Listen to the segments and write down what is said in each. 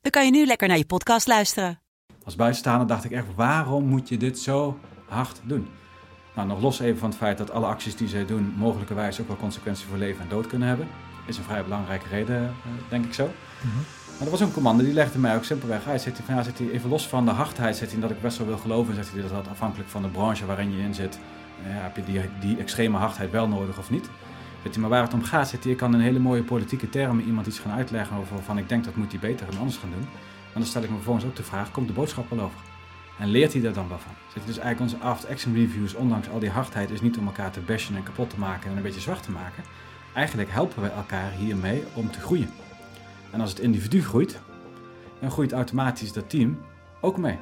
dan kan je nu lekker naar je podcast luisteren. Als buitenstaander dacht ik echt, waarom moet je dit zo hard doen? Nou, nog los even van het feit dat alle acties die zij doen mogelijkerwijs ook wel consequenties voor leven en dood kunnen hebben. Is een vrij belangrijke reden, eh, denk ik zo. Maar er was een commando die legde mij ook simpelweg uit. Zegt hij van ja, zegt hij, even los van de hardheid, zegt hij dat ik best wel wil geloven. Zegt hij dat dat afhankelijk van de branche waarin je in zit. eh, Ja, heb je die, die extreme hardheid wel nodig of niet? Weet je, maar waar het om gaat, hij, ik kan een hele mooie politieke termen iemand iets gaan uitleggen over van ik denk dat moet hij beter en anders gaan doen. Maar dan stel ik me vervolgens ook de vraag, komt de boodschap wel over? En leert hij daar dan wel van? Hij dus eigenlijk onze after-action reviews, ondanks al die hardheid, is niet om elkaar te bashen en kapot te maken en een beetje zwart te maken. Eigenlijk helpen we elkaar hiermee om te groeien. En als het individu groeit, dan groeit automatisch dat team ook mee.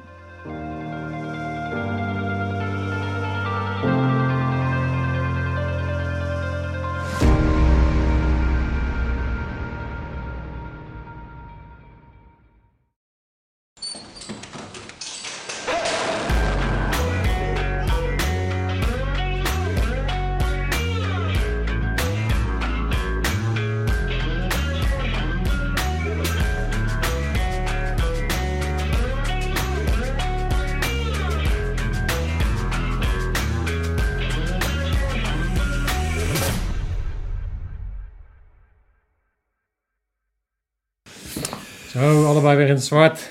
Zwart.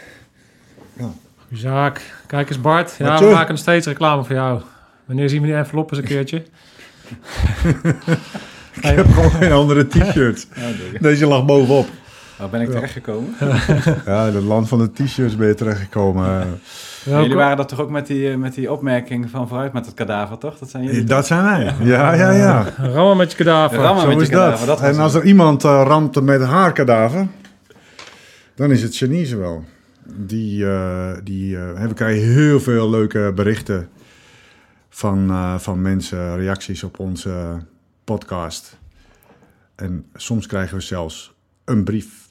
Ja. Goeie zaak. Kijk eens Bart. Ja, Wat we maken nog steeds reclame voor jou. Wanneer zien we die envelop eens een keertje? Ik heb gewoon geen andere t-shirts. Deze lag bovenop. Waar ben ik terechtgekomen? Ja, in het land van de t-shirts ben je terechtgekomen. Jullie waren dat toch ook met die, eh, met die opmerking van vooruit met het kadaver, toch? Dat zijn jullie. Dat zijn wij. Ja, ja, ja. Rammen met je kadaver. Rammen Zo met je is kadaver, dat. En als er iemand eh, ramt met haar kadaver, dan is het Chinese wel. Die, eh, die, eh, we krijgen heel veel leuke berichten van, eh, van mensen, reacties op onze podcast. En soms krijgen we zelfs een brief.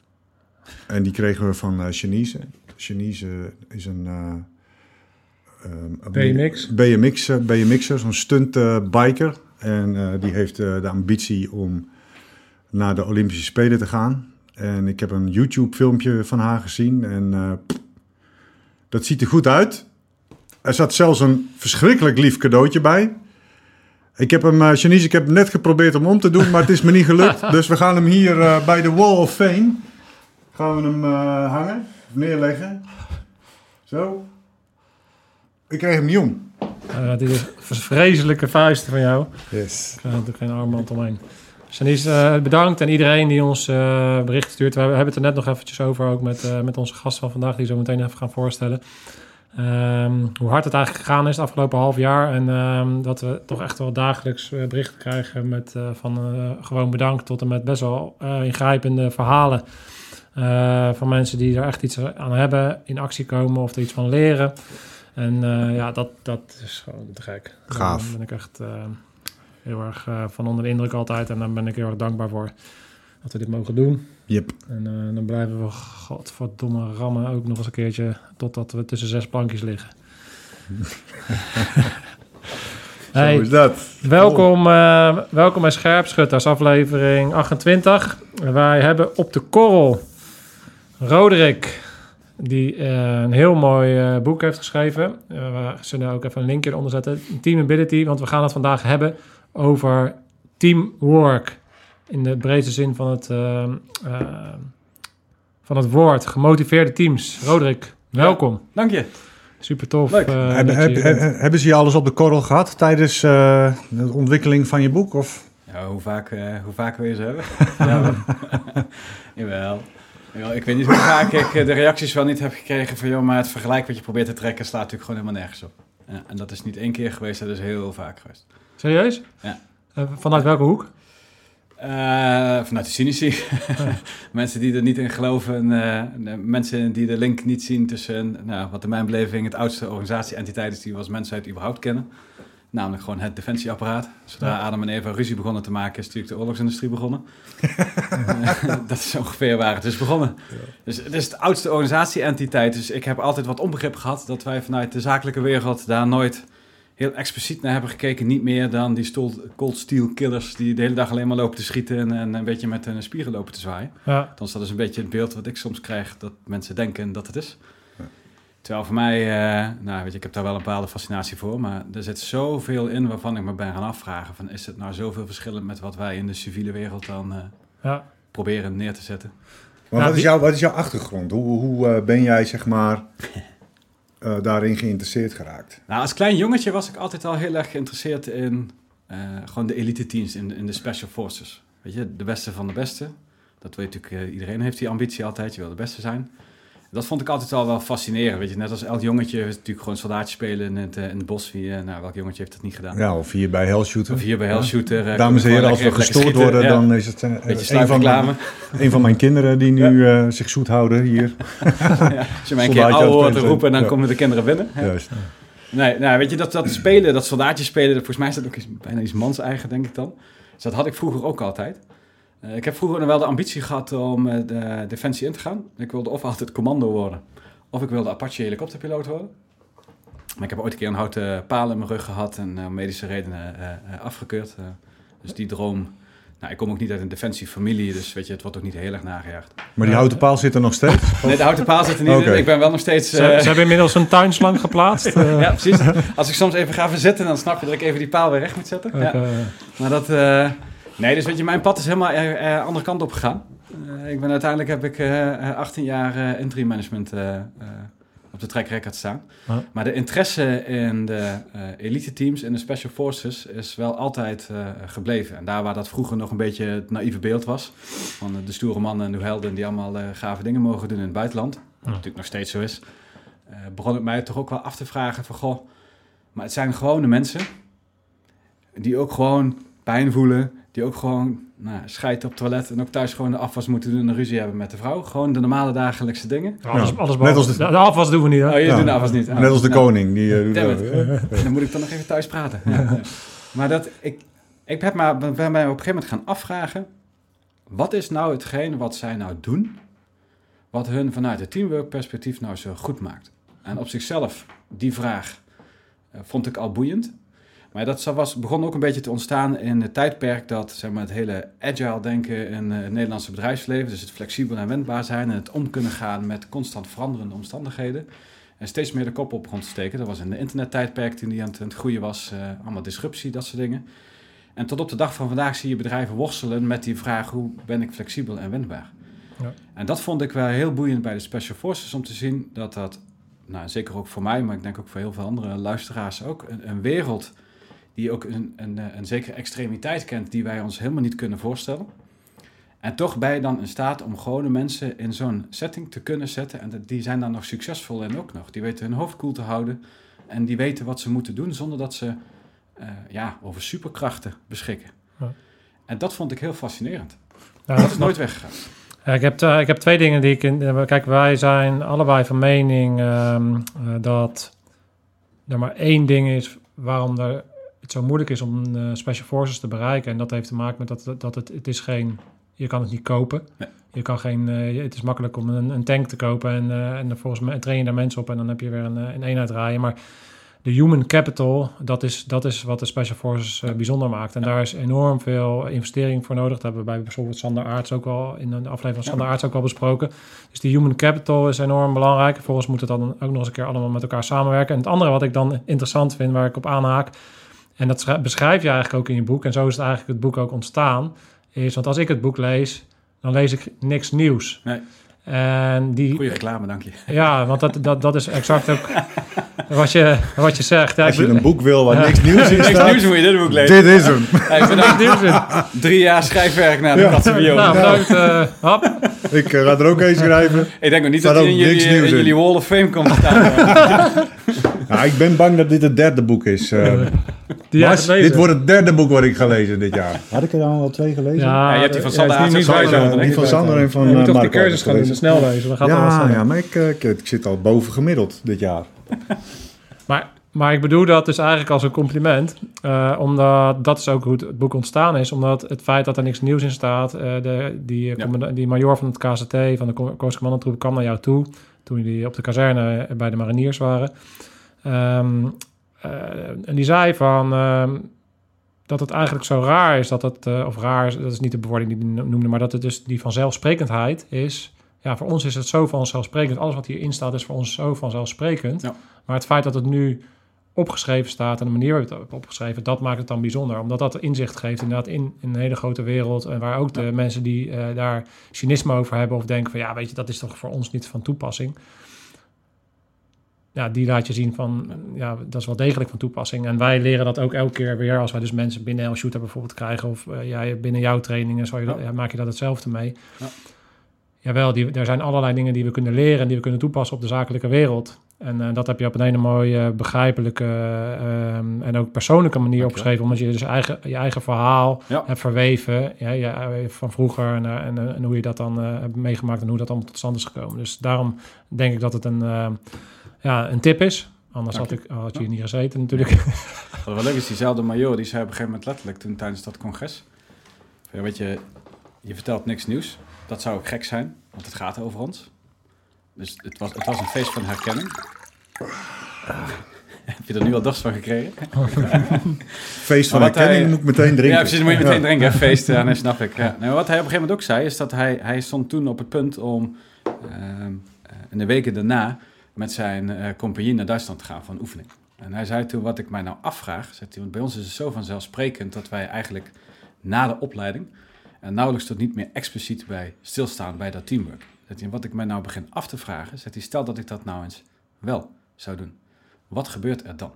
En die kregen we van eh Chinese. Chinese is een... eh, ehm, BMX. BMX, BMX'er, zo'n stunt eh, biker. En die heeft de ambitie om naar de Olympische Spelen te gaan. En ik heb een YouTube-filmpje van haar gezien. En eh, dat ziet er goed uit. Er zat zelfs een verschrikkelijk lief cadeautje bij. Ik heb hem, uh, Janice, ik heb hem net geprobeerd om om te doen, maar het is me niet gelukt. dus we gaan hem hier eh, bij de Wall of Fame. Gaan we hem hangen, of neerleggen. Zo. Ik kreeg hem niet om. Dit is vreselijke vuisten van jou. Yes. Ik heb natuurlijk geen armband omheen. Janice, eh, bedankt en iedereen die ons eh bericht stuurt. We hebben het er net nog eventjes over, ook met, eh, met onze gast van vandaag, die zo meteen even gaan voorstellen. Ehm, hoe hard het eigenlijk gegaan is het afgelopen half jaar. En ehm, dat we toch echt wel dagelijks berichten krijgen met van gewoon bedankt tot en met best wel ingrijpende verhalen. van mensen die er echt iets aan hebben, in actie komen of er iets van leren. En ja, dat, dat is gewoon te gek. Gaaf. Daar ben ik echt heel erg eh, van onder de indruk altijd. En daar ben ik heel erg dankbaar voor dat we dit mogen doen. Yep. En eh, dan blijven we, godverdomme, rammen ook nog eens een keertje totdat we tussen zes plankjes liggen. Zo is dat. welkom, eh, welkom bij Scherpschutters, aflevering 28. Wij hebben op de korrel Roderick, die een heel mooi boek heeft geschreven. We zullen ook even een linkje eronder zetten. Team Ability, want we gaan het vandaag hebben over teamwork. In de breedste zin van het, eh, eh, van het woord. Gemotiveerde teams. Roderick, welkom. Dank je. Super tof. Leuk. eh, Heb- heb- hebben ze je alles op de korrel gehad tijdens eh, de ontwikkeling van je boek? Of? Ja, hoe, vaak, eh, hoe vaak wil je ze hebben? ja, wel. Jawel. Jawel. Ik weet niet hoe vaak ik de reacties wel niet heb gekregen van... joh, maar het vergelijk wat je probeert te trekken slaat natuurlijk gewoon helemaal nergens op. Ja, en dat is niet één keer geweest, dat is heel vaak geweest. Serieus? Ja. Eh, vanuit welke hoek? Eh, vanuit de cynici. mensen die er niet in geloven. de mensen die de link niet zien tussen, nou, wat in mijn beleving het oudste organisatie-entiteit is die we als mensheid überhaupt kennen. Namelijk gewoon het defensieapparaat. Zodra Ja. Adam en Eva ruzie begonnen te maken, is natuurlijk de oorlogsindustrie begonnen. Dat is ongeveer waar het is begonnen. Dus het is de oudste organisatie-entiteit. Dus ik heb altijd wat onbegrip gehad dat wij vanuit de zakelijke wereld daar nooit heel expliciet naar hebben gekeken. Niet meer dan die cold steel killers die de hele dag alleen maar lopen te schieten en, en een beetje met hun spieren lopen te zwaaien. Ja, Althans, dat is een beetje het beeld wat ik soms krijg dat mensen denken dat het is. Terwijl voor mij, eh, nou weet je, ik heb daar wel een bepaalde fascinatie voor, maar er zit zoveel in waarvan ik me ben gaan afvragen van is het nou zoveel verschillend met wat wij in de civiele wereld dan eh, ja. proberen neer te zetten? Maar Ja, wat, is jouw, wat is jouw achtergrond? Hoe, hoe eh, ben jij zeg maar eh, daarin geïnteresseerd geraakt? Nou, als klein jongetje was ik altijd al heel erg geïnteresseerd in eh, gewoon de elite teams, in, in de special forces. Weet je, de beste van de beste. Dat weet natuurlijk, eh, iedereen heeft die ambitie altijd, je wil de beste zijn. Dat vond ik altijd al wel fascinerend. Weet je, net als elk jongetje natuurlijk gewoon soldaatje spelen in het, eh, in het bos. Wie, eh, nou, welk jongetje heeft dat niet gedaan? Ja, of hier bij Hellshooter. Of hier bij Hellshooter. eh, Dames en heren, als we gestoord worden. Ja, dan is het Beetje een, van mijn, een van mijn kinderen die nu zich zoet houden hier. ja, als je mij een keer Soldaatje aan oude het hoort roepen, dan komen de kinderen binnen. Juist. Nee, nou, weet je, dat, dat spelen, dat soldaatjes spelen, dat- volgens mij is dat ook iets, bijna iets mans eigen, denk ik dan. Dus dat had ik vroeger ook altijd. Eh, ik heb vroeger nog wel de ambitie gehad om eh, de defensie in te gaan. Ik wilde of altijd commando worden, of ik wilde Apache helikopterpiloot worden. Maar ik heb ooit een keer een houten paal in mijn rug gehad en om medische redenen eh, eh, afgekeurd. Eh, dus die droom... Nou, ik kom ook niet uit een defensiefamilie, dus weet je, het wordt ook niet heel erg nagejaagd. Maar die houten paal zit er nog steeds? Nee, de houten paal zit er niet in. Ik ben wel nog steeds... Ze, ze eh, hebben inmiddels een tuinslang geplaatst. eh, ja, precies. Als ik soms even ga verzitten, dan snap je dat ik even die paal weer recht moet zetten. Ja. eh, Maar dat... eh, nee, dus weet je, mijn pad is helemaal eh, andere kant op gegaan. Eh, ik ben uiteindelijk heb ik eh, eh, 18 jaar interim management op de track record staan. Maar de interesse in de elite teams en de special forces is wel altijd gebleven. En daar waar dat vroeger nog een beetje het naïeve beeld was, van de stoere mannen en de helden die allemaal gave dingen mogen doen in het buitenland, wat natuurlijk nog steeds zo is, begon het mij toch ook wel af te vragen van, goh, maar het zijn gewone mensen die ook gewoon pijn voelen, die ook gewoon nou, scheiden op het toilet en ook thuis gewoon de afwas moeten doen en een ruzie hebben met de vrouw. Gewoon de normale dagelijkse dingen. alles, Ja, alles net als de- de, de afwas doen we niet, hè? Oh, je Ja. doet de afwas niet. Oh, Net als de nou, koning. Die, eh, doet. Dan moet ik dan nog even thuis praten. Maar dat, ik, ik heb maar, ben mij op een gegeven moment gaan afvragen... wat is nou hetgeen wat zij nou doen... wat hun vanuit het teamwork perspectief nou zo goed maakt? En op zichzelf, die vraag eh, vond ik al boeiend. Maar dat was, begon ook een beetje te ontstaan in het tijdperk... dat zeg maar, het hele agile denken in eh, het Nederlandse bedrijfsleven... dus het flexibel en wendbaar zijn... en het om kunnen gaan met constant veranderende omstandigheden... En steeds meer de kop op begon te steken. Dat was in de internettijdperk toen die aan het, aan het groeien was. eh, allemaal disruptie, dat soort dingen. En tot op de dag van vandaag zie je bedrijven worstelen met die vraag... hoe ben ik flexibel en wendbaar? Ja. En dat vond ik wel heel boeiend bij de Special Forces... om te zien dat dat, nou, zeker ook voor mij... maar ik denk ook voor heel veel andere luisteraars ook... een, een wereld die ook een, een, eh, een zekere extremiteit kent... die wij ons helemaal niet kunnen voorstellen... En toch ben je dan in staat om gewone mensen in zo'n setting te kunnen zetten. En die zijn dan nog succesvol en ook nog. Die weten hun hoofd koel te houden. En die weten wat ze moeten doen zonder dat ze eh, ja, over superkrachten beschikken. Ja. En dat vond ik heel fascinerend. Ja, dat is nooit weggegaan. Ja, ik, heb, ik heb twee dingen die ik... In, eh, kijk, wij zijn allebei van mening ehm, eh, dat er maar één ding is waarom er, het zo moeilijk is om eh, Special Forces te bereiken. En dat heeft te maken met dat, dat het, het is geen... Je kan het niet kopen. Nee. Je kan geen, eh, het is makkelijk om een, een tank te kopen en, eh, en volgens mij train je daar mensen op en dan heb je weer een, een eenheid draaien. Maar de human capital, dat is, dat is wat de Special Forces bijzonder maakt. En daar is enorm veel investering voor nodig. Dat hebben we bij bijvoorbeeld Sander Aarts ook al in de aflevering van Sander Aarts ook al besproken. Dus die human capital is enorm belangrijk. Vervolgens moet het dan ook nog eens een keer allemaal met elkaar samenwerken. En het andere wat ik dan interessant vind, waar ik op aanhaak, en dat schrijf- beschrijf je eigenlijk ook in je boek, en zo is het eigenlijk het boek ook ontstaan, is, want als ik het boek lees, dan lees ik niks nieuws. Nee. En die, Goeie reclame, dank je. ja, want dat, dat, dat is exact ook wat je, wat je zegt. Ja, Als je een boek wil waar Ja. niks nieuws in Niks staat, nieuws moet je dit boek lezen. dit is hem. Ja, niks in. drie jaar schrijfwerk naar de Ja. Nou, bedankt. eh, hap. Ik eh, ga er ook eens schrijven. Ik denk ook niet Staat dat hij in niks jullie, nieuws in in. jullie Wall of Fame komt te staan. Ja, ik ben bang dat dit het derde boek is. eh. Bas, dit wordt het derde boek wat ik ga lezen dit jaar. Had ik er dan al twee gelezen? Ja, Ja, je hebt die van ja, Sander is niet- Sander die van ik. Sander en van Je moet eh, toch Marco cursus gaan doen, de gelezen. snel lezen. Dan gaat het wel Ja, ja, maar ik, eh, ik, ik zit al boven gemiddeld dit jaar. Maar, maar ik bedoel dat dus eigenlijk als een compliment. eh, omdat dat is ook hoe het, het boek ontstaan is. Omdat het feit dat er niks nieuws in staat. eh, de, die, Ja. die major van het KCT, van de Ko- Koos Commandantroep, kwam naar jou toe. Toen jullie op de kazerne bij de mariniers waren. Ehm, eh, en die zei van... ehm, dat het eigenlijk zo raar is dat het... eh, of raar, is, dat is niet de bewoording die hij noemde... maar dat het dus die vanzelfsprekendheid is... Ja, voor ons is het zo vanzelfsprekend. Alles wat hierin staat is voor ons zo vanzelfsprekend. Ja. Maar het feit dat het nu opgeschreven staat en de manier waarop het is opgeschreven, dat maakt het dan bijzonder. Omdat dat inzicht geeft inderdaad in, in een hele grote wereld. En waar ook de mensen die eh, daar cynisme over hebben of denken van ja, weet je, dat is toch voor ons niet van toepassing. Ja, die laat je zien van ja, dat is wel degelijk van toepassing. En wij leren dat ook elke keer weer als wij dus mensen binnen El Shooter bijvoorbeeld krijgen. Of eh, jij binnen jouw trainingen, zo je dat, Ja. ja, maak je dat hetzelfde mee. Ja. Jawel, die, er zijn allerlei dingen die we kunnen leren en die we kunnen toepassen op de zakelijke wereld. En eh, dat heb je op een hele mooie, begrijpelijke ehm, en ook persoonlijke manier opgeschreven. Omdat je dus eigen, je eigen verhaal hebt verweven. Ja, ja, van vroeger en, eh, en, eh, en hoe je dat dan eh, hebt meegemaakt en hoe dat allemaal tot stand is gekomen. Dus daarom denk ik dat het een, eh, ja, een tip is. Anders had, ik, had je hier niet gezeten natuurlijk. Wat wel leuk is, diezelfde major, die zei op een gegeven moment letterlijk toen tijdens dat congres. Ja, weet je, je vertelt niks nieuws. Dat zou ook gek zijn, want het gaat over ons. Dus het was, het was een feest van herkenning. Heb je er nu al dorst van gekregen? Feest van herkenning hij- moet ik meteen drinken. Ja, precies, moet je meteen Ja. drinken. hè, Feest, ja, nee, snap ik. Ja. Nee, wat hij op een gegeven moment ook zei, is dat hij, hij stond toen op het punt om ehm, eh, in de weken daarna met zijn eh, compagnie naar Duitsland te gaan voor een oefening. En hij zei toen, wat ik mij nou afvraag, zegt hij, want bij ons is het zo vanzelfsprekend dat wij eigenlijk na de opleiding en nauwelijks tot niet meer expliciet bij stilstaan bij dat teamwork. Zegt hij, wat ik mij nou begin af te vragen, zegt hij, stel dat ik dat nou eens wel zou doen. Wat gebeurt er dan?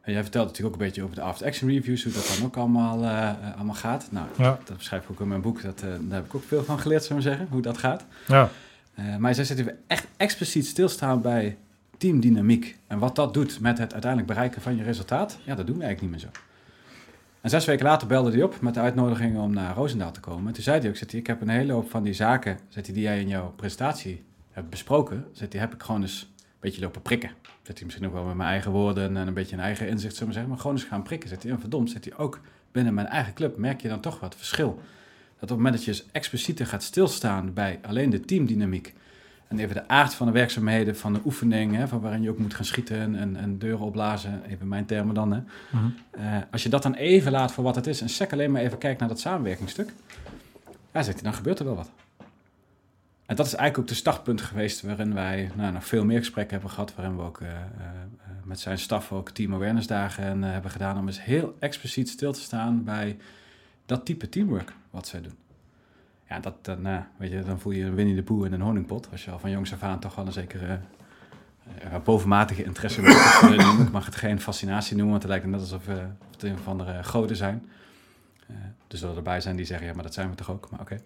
En jij vertelt natuurlijk ook een beetje over de after-action reviews, hoe dat dan ook allemaal, eh, eh, allemaal gaat. Nou, Ja. dat beschrijf ik ook in mijn boek, dat, daar heb ik ook veel van geleerd, zou ik maar zeggen, hoe dat gaat. ja. Eh, maar zij we echt expliciet stilstaan bij teamdynamiek. En wat dat doet met het uiteindelijk bereiken van je resultaat, ja, dat doen we eigenlijk niet meer zo. En zes weken later belde hij op met de uitnodiging om naar Roosendaal te komen. En toen zei hij ook, hij, ik heb een hele hoop van die zaken zegt hij, die jij in jouw presentatie hebt besproken, zegt hij, heb ik gewoon eens een beetje lopen prikken. Zegt hij misschien ook wel met mijn eigen woorden en een beetje een eigen inzicht, zullen we zeggen, maar gewoon eens gaan prikken. Zegt hij, en verdomd, zegt hij, ook binnen mijn eigen club merk je dan toch wat verschil. Dat op het moment dat je eens explicieter gaat stilstaan bij alleen de teamdynamiek en even de aard van de werkzaamheden, van de oefening, hè, van waarin je ook moet gaan schieten en, en deuren opblazen, even mijn termen dan. Hè. Mhm. Eh, als je dat dan even laat voor wat het is en sec alleen maar even kijkt naar dat samenwerkingsstuk, ja, zegt hij, dan gebeurt er wel wat. En dat is eigenlijk ook de startpunt geweest waarin wij nou, nog veel meer gesprekken hebben gehad, waarin we ook eh, eh, met zijn staf ook team awareness dagen hebben gedaan om eens heel expliciet stil te staan bij dat type teamwork wat zij doen. Ja, dat, dan, eh, weet je, dan voel je een Winnie de Pooh in een honingpot. Als je al van jongs af aan toch wel een zekere eh, bovenmatige interesse noemen. Ik mag het geen fascinatie noemen, want het lijkt net alsof het een of andere goden zijn. Eh er zullen erbij zijn die zeggen, ja, maar dat zijn we toch ook. Maar oké.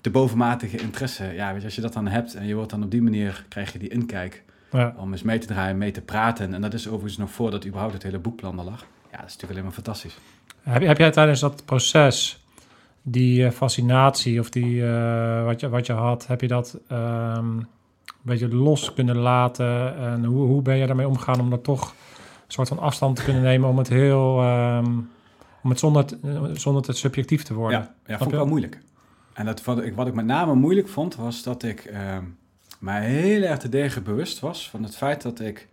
De bovenmatige interesse, ja, weet je, als je dat dan hebt en je wordt dan op die manier, krijg je die inkijk Ja. om eens mee te draaien, mee te praten. En dat is overigens nog voordat überhaupt het hele boekplan er lag. Ja, dat is natuurlijk alleen maar fantastisch. Heb, heb jij tijdens dat proces die eh, fascinatie of die eh, wat, je, wat je had, heb je dat ehm, een beetje los kunnen laten? En hoe, hoe ben je daarmee omgegaan om dat toch een soort van afstand te kunnen nemen om het heel ehm, om het zonder, zonder te subjectief te worden? Ja, ja Snap vond ik wel moeilijk. En dat, wat, ik, wat ik met name moeilijk vond, was dat ik ehm mij heel erg te degen bewust was van het feit dat ik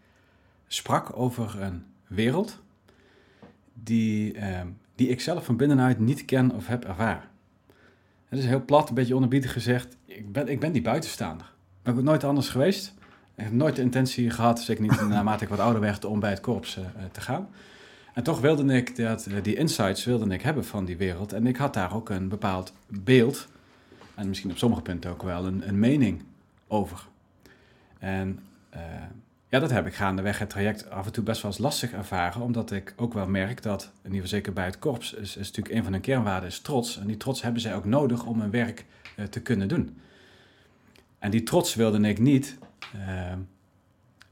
sprak over een wereld die, ehm, die ik zelf van binnenuit niet ken of heb ervaren. Het is heel plat, een beetje onderbiedig gezegd, ik ben, ik ben die buitenstaander. Ik ben nooit anders geweest. Ik heb nooit de intentie gehad, zeker niet naarmate ik wat ouder werd, om bij het korps eh, eh, te gaan. En toch wilde ik dat, eh, die insights wilde ik hebben van die wereld. En ik had daar ook een bepaald beeld. En misschien op sommige punten ook wel een, een mening over. En ja, dat heb ik gaandeweg het traject af en toe best wel eens lastig ervaren. Omdat ik ook wel merk dat, in ieder geval zeker bij het korps, is, is natuurlijk een van hun kernwaarden is trots. En die trots hebben zij ook nodig om hun werk eh, te kunnen doen. En die trots wilde ik niet eh,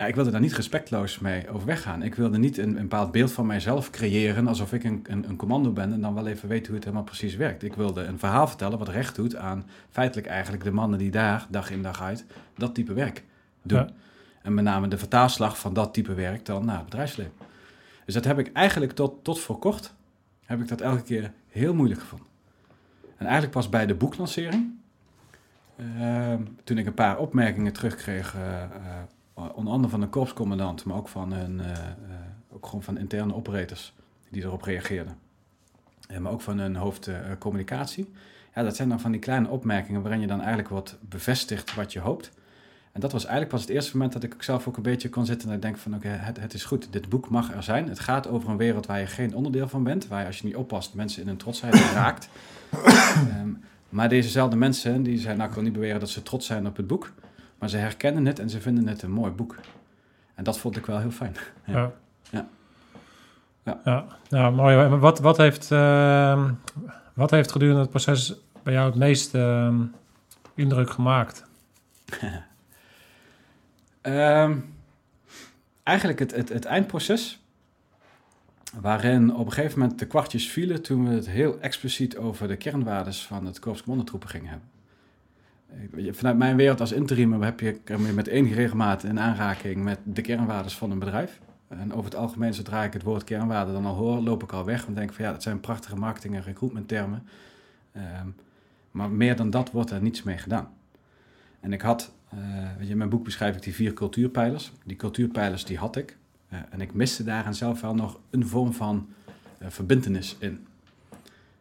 ik wilde daar niet respectloos mee over weggaan. Ik wilde niet een, een bepaald beeld van mijzelf creëren alsof ik een, een, een commando ben en dan wel even weten hoe het helemaal precies werkt. Ik wilde een verhaal vertellen wat recht doet aan feitelijk eigenlijk de mannen die daar dag in dag uit dat type werk doen. En met name de vertaalslag van dat type werk dan naar het bedrijfsleven. Dus dat heb ik eigenlijk tot, tot voor kort, heb ik dat elke keer heel moeilijk gevonden. En eigenlijk pas bij de boeklancering, ehm, toen ik een paar opmerkingen terugkreeg, eh, eh, onder andere van een korpscommandant, maar ook van, een, eh, ook gewoon van interne operators die erop reageerden. Maar ook van een hoofd communicatie. Ja, dat zijn dan van die kleine opmerkingen waarin je dan eigenlijk wordt bevestigd wat je hoopt. En dat was eigenlijk pas het eerste moment dat ik ook zelf ook een beetje kon zitten en denk van oké, het, het is goed, dit boek mag er zijn. Het gaat over een wereld waar je geen onderdeel van bent, waar je als je niet oppast mensen in hun trotsheid raakt. Ehm, maar dezezelfde mensen, die zijn, nou ik wil niet beweren dat ze trots zijn op het boek, maar ze herkennen het en ze vinden het een mooi boek. En dat vond ik wel heel fijn. Ja. Ja. Ja. Ja. Mooi. Maar Wat, wat, heeft, ehm, wat heeft gedurende het proces bij jou het meest ehm, indruk gemaakt? Ehm, eigenlijk het, het, het eindproces, waarin op een gegeven moment de kwartjes vielen toen we het heel expliciet over de kernwaardes van het Korps Commandotroepen gingen hebben. Vanuit mijn wereld als interim heb je, met enige regelmaat in aanraking met de kernwaardes van een bedrijf. En over het algemeen, zodra ik het woord kernwaarde dan al hoor, loop ik al weg. En denk van ja, dat zijn prachtige marketing- en recruitment termen. Ehm, maar meer dan dat wordt er niets mee gedaan. En ik had, weet je, in mijn boek beschrijf ik die vier cultuurpijlers. Die cultuurpijlers die had ik. Eh, en ik miste daarin zelf wel nog een vorm van eh verbintenis in.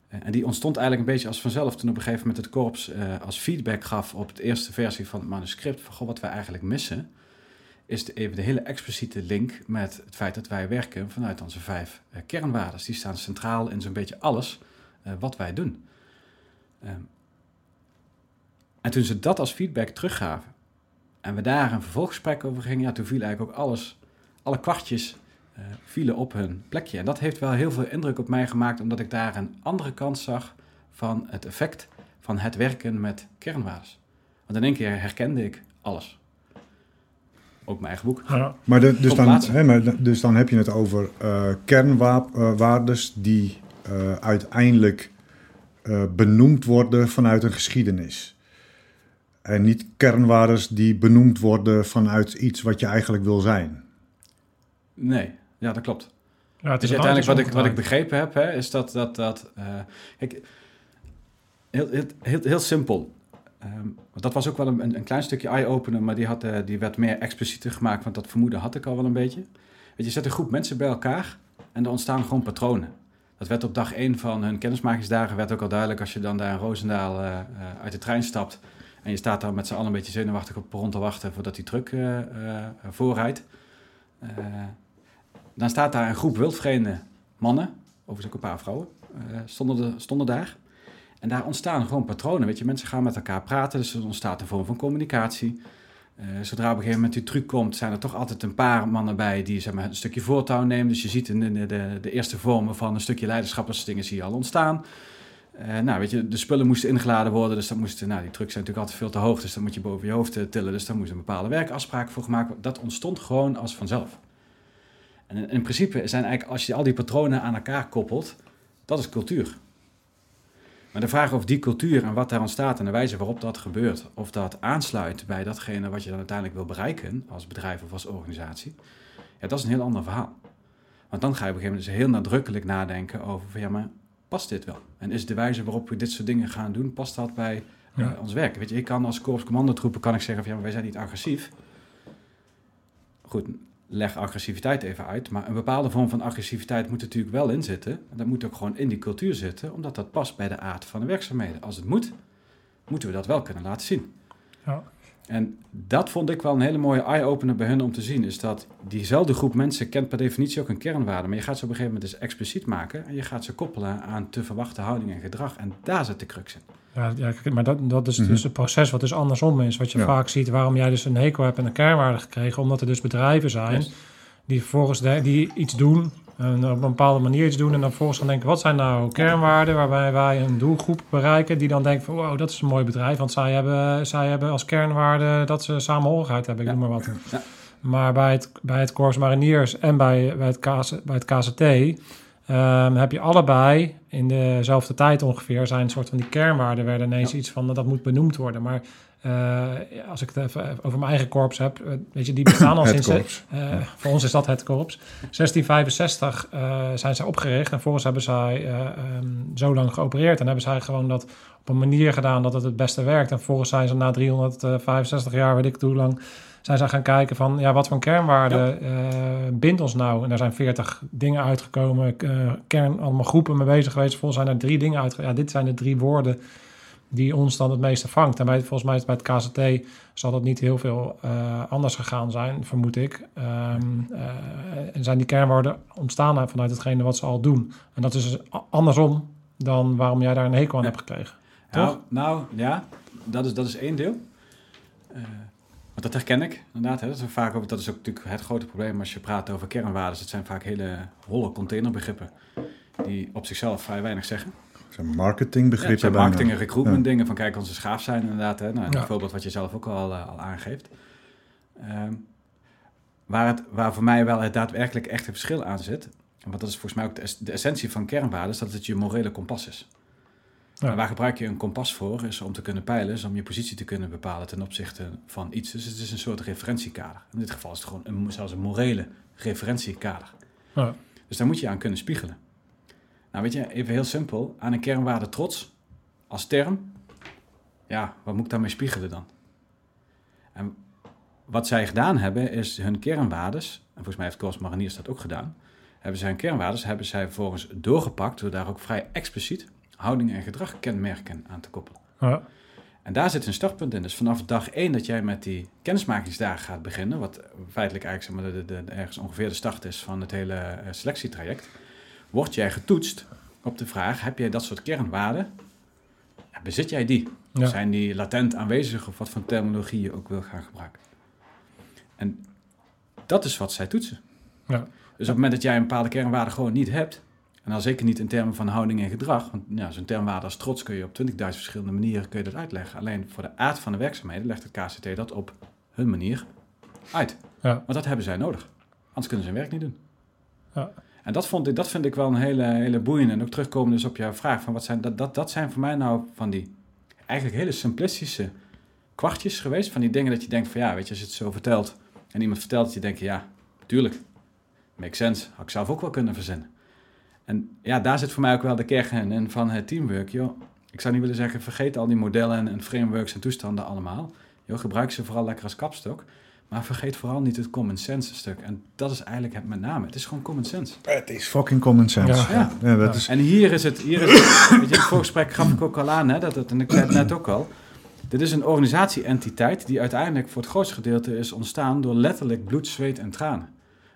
Eh, en die ontstond eigenlijk een beetje als vanzelf toen op een gegeven moment het korps eh, als feedback gaf op de eerste versie van het manuscript. Van goh, wat wij eigenlijk missen, is de, even de hele expliciete link met het feit dat wij werken vanuit onze vijf eh, kernwaarden. Die staan centraal in zo'n beetje alles eh, wat wij doen. Ehm, en toen ze dat als feedback teruggaven en we daar een vervolggesprek over gingen, ja, toen viel eigenlijk ook alles, alle kwartjes eh, vielen op hun plekje. En dat heeft wel heel veel indruk op mij gemaakt, omdat ik daar een andere kant zag van het effect van het werken met kernwaardes. Want in één keer herkende ik alles. Ook mijn eigen boek. Ja, Maar, de, dus, dan, hè, maar dus dan heb je het over eh kernwaardes die eh, uiteindelijk eh, benoemd worden vanuit een geschiedenis. En niet kernwaardes die benoemd worden vanuit iets wat je eigenlijk wil zijn. Nee, ja, dat klopt. ja het Dus is uiteindelijk wat ik, wat ik begrepen heb, hè, is dat... dat, dat eh, kijk, heel, heel, heel, heel simpel. Ehm, dat was ook wel een, een, klein stukje eye-opener, maar die, had, eh, die werd meer explicieter gemaakt, want dat vermoeden had ik al wel een beetje. Weet je, je zet een groep mensen bij elkaar en er ontstaan gewoon patronen. Dat werd op dag één van hun kennismakingsdagen werd ook al duidelijk als je dan daar in Roosendaal eh, eh, uit de trein stapt en je staat daar met z'n allen een beetje zenuwachtig op perron te wachten voordat die truck eh, voorrijdt. Eh, dan staat daar een groep wildvreemde mannen, overigens ook een paar vrouwen, stonden, stonden daar. En daar ontstaan gewoon patronen. Weet je, mensen gaan met elkaar praten, dus er ontstaat een vorm van communicatie. Zodra op een gegeven moment die truc komt, zijn er toch altijd een paar mannen bij die zeg maar, een stukje voortouw nemen. Dus je ziet de, de, eerste vormen van een stukje leiderschapsdingen zie je al ontstaan. Eh, nou, weet je, de spullen moesten ingeladen worden, dus dat moesten, nou, die trucks zijn natuurlijk altijd veel te hoog, dus dan moet je boven je hoofd eh, tillen, dus daar moest een bepaalde werkafspraak voor gemaakt worden. Dat ontstond gewoon als vanzelf. En in, in principe zijn eigenlijk, als je al die patronen aan elkaar koppelt, dat is cultuur. Maar de vraag of die cultuur en wat daar ontstaat en de wijze waarop dat gebeurt, of dat aansluit bij datgene wat je dan uiteindelijk wil bereiken als bedrijf of als organisatie, ja, dat is een heel ander verhaal. Want dan ga je op een gegeven moment dus heel nadrukkelijk nadenken over van ja, maar past dit wel? En is de wijze waarop we dit soort dingen gaan doen, past dat bij eh, Ja. ons werk? Weet je, ik kan als korpscommandotroepen kan ik zeggen van ja, maar wij zijn niet agressief. Goed, leg agressiviteit even uit. Maar een bepaalde vorm van agressiviteit moet er natuurlijk wel in zitten. En dat moet ook gewoon in die cultuur zitten, omdat dat past bij de aard van de werkzaamheden. Als het moet, moeten we dat wel kunnen laten zien. Ja. En dat vond ik wel een hele mooie eye-opener bij hun om te zien. Is dat diezelfde groep mensen kent per definitie ook een kernwaarde. Maar je gaat ze op een gegeven moment dus expliciet maken. En je gaat ze koppelen aan te verwachten houding en gedrag. En daar zit de crux in. Ja, maar dat, dat is Mhm. dus het proces wat dus andersom is. Wat je Ja. vaak ziet, waarom jij dus een hekel hebt en een kernwaarde gekregen. Omdat er dus bedrijven zijn Yes. die vervolgens de- die iets doen, en op een bepaalde manier iets doen. En dan vervolgens gaan denken, wat zijn nou kernwaarden waarbij wij een doelgroep bereiken. Die dan denken van, wow, dat is een mooi bedrijf. Want zij hebben, zij hebben als kernwaarde dat ze samenhorigheid hebben, ik noem maar wat. Ja. Maar bij het, bij het Corps Mariniers en bij, bij, het, bij het KCT ehm, heb je allebei in dezelfde tijd ongeveer zijn een soort van die kernwaarden werden ineens iets van dat moet benoemd worden. Maar eh, als ik het even over mijn eigen korps heb, eh, weet je, die bestaan al sinds. korps. eh, Voor ons is dat het korps. 1665 eh, zijn zij opgericht en volgens hebben zij ehm, zo lang geopereerd en hebben zij gewoon dat op een manier gedaan dat het het beste werkt. En volgens zijn ze na 365 jaar, weet ik hoe lang, zijn zij gaan kijken van ja, wat voor kernwaarde eh, bindt ons nou? En daar zijn 40 dingen uitgekomen, kern, allemaal groepen mee bezig geweest. Volgens zijn er drie dingen uitgekomen. Ja, dit zijn de drie woorden die ons dan het meeste vangt. En bij, volgens mij is het bij het KCT zal dat niet heel veel eh, anders gegaan zijn, vermoed ik. Ehm, eh, en zijn die kernwoorden ontstaan vanuit hetgene wat ze al doen. En dat is dus andersom dan waarom jij daar een hekel aan hebt gekregen. Toch? nou ja, dat is, dat is één deel. Eh, want dat herken ik inderdaad. Hè. Dat, is ook vaak, over- dat is ook natuurlijk het grote probleem als je praat over kernwaarden. Het zijn vaak hele holle containerbegrippen die op zichzelf vrij weinig zeggen. Zijn Ja, marketingbegrippen. zijn bijna. marketing en recruitment Ja. dingen van kijk onze schaaf zijn inderdaad. Hè. Nou, Ja. Een voorbeeld wat je zelf ook al, eh, al aangeeft. Ehm, waar, het, waar voor mij wel het daadwerkelijk echte verschil aan zit, want dat is volgens mij ook de, es- de essentie van kernwaarden, is dat het je morele kompas is. Ja. Waar gebruik je een kompas voor? Is om te kunnen peilen, is om je positie te kunnen bepalen ten opzichte van iets. Dus het is een soort referentiekader. In dit geval is het gewoon een, zelfs een morele referentiekader. Ja. Dus daar moet je aan kunnen spiegelen. Nou, weet je, even heel simpel. Aan een kernwaarde trots als term. Ja, wat moet ik daarmee spiegelen dan? En wat zij gedaan hebben, is hun kernwaardes, en volgens mij heeft Koos Mariniers dat ook gedaan, hebben zij hun kernwaardes hebben zij vervolgens doorgepakt door daar ook vrij expliciet houding en gedragkenmerken aan te koppelen. Ja. En daar zit een startpunt in. Dus vanaf dag één dat jij met die kennismakingsdagen gaat beginnen, wat feitelijk eigenlijk zeg maar, de, de, de- ergens ongeveer de start is van het hele eh, selectietraject, word jij getoetst op de vraag, heb jij dat soort kernwaarden? Bezit jij die? Ja. Zijn die latent aanwezig of wat voor terminologie je ook wil gaan gebruiken? En dat is wat zij toetsen. Ja. Dus op het moment dat jij een bepaalde kernwaarde gewoon niet hebt, en dan zeker niet in termen van houding en gedrag, want ja, zo'n termwaarde als trots kun je op 20.000 verschillende manieren kun je dat uitleggen. Alleen voor de aard van de werkzaamheden legt het KCT dat op hun manier uit. Ja. Want dat hebben zij nodig. Anders kunnen ze hun werk niet doen. Ja. En dat, vond ik, dat vind ik wel een hele, hele boeiende. En ook terugkomen dus op jouw vraag. Van wat zijn, dat, dat, dat zijn voor mij nou van die eigenlijk hele simplistische kwartjes geweest. Van die dingen dat je denkt van ja, weet je, als je het zo vertelt. En iemand vertelt dat je denkt, ja, tuurlijk. Makes sense. Had ik zelf ook wel kunnen verzinnen. En ja, daar zit voor mij ook wel de kern in van het teamwork. Joh, ik zou niet willen zeggen, vergeet al die modellen en, frameworks en toestanden allemaal. Joh, gebruik ze vooral lekker als kapstok. Maar vergeet vooral niet het common sense stuk. En dat is eigenlijk het met name. Het is gewoon common sense. Het is fucking common sense. Ja. Ja. dat Ja. is, En hier is het, hier is het weet je, in het voorgesprek gaf ik ook al aan, hè, dat het, en ik zei het net ook al. Dit is een organisatie-entiteit die uiteindelijk voor het grootste gedeelte is ontstaan door letterlijk bloed, zweet en tranen.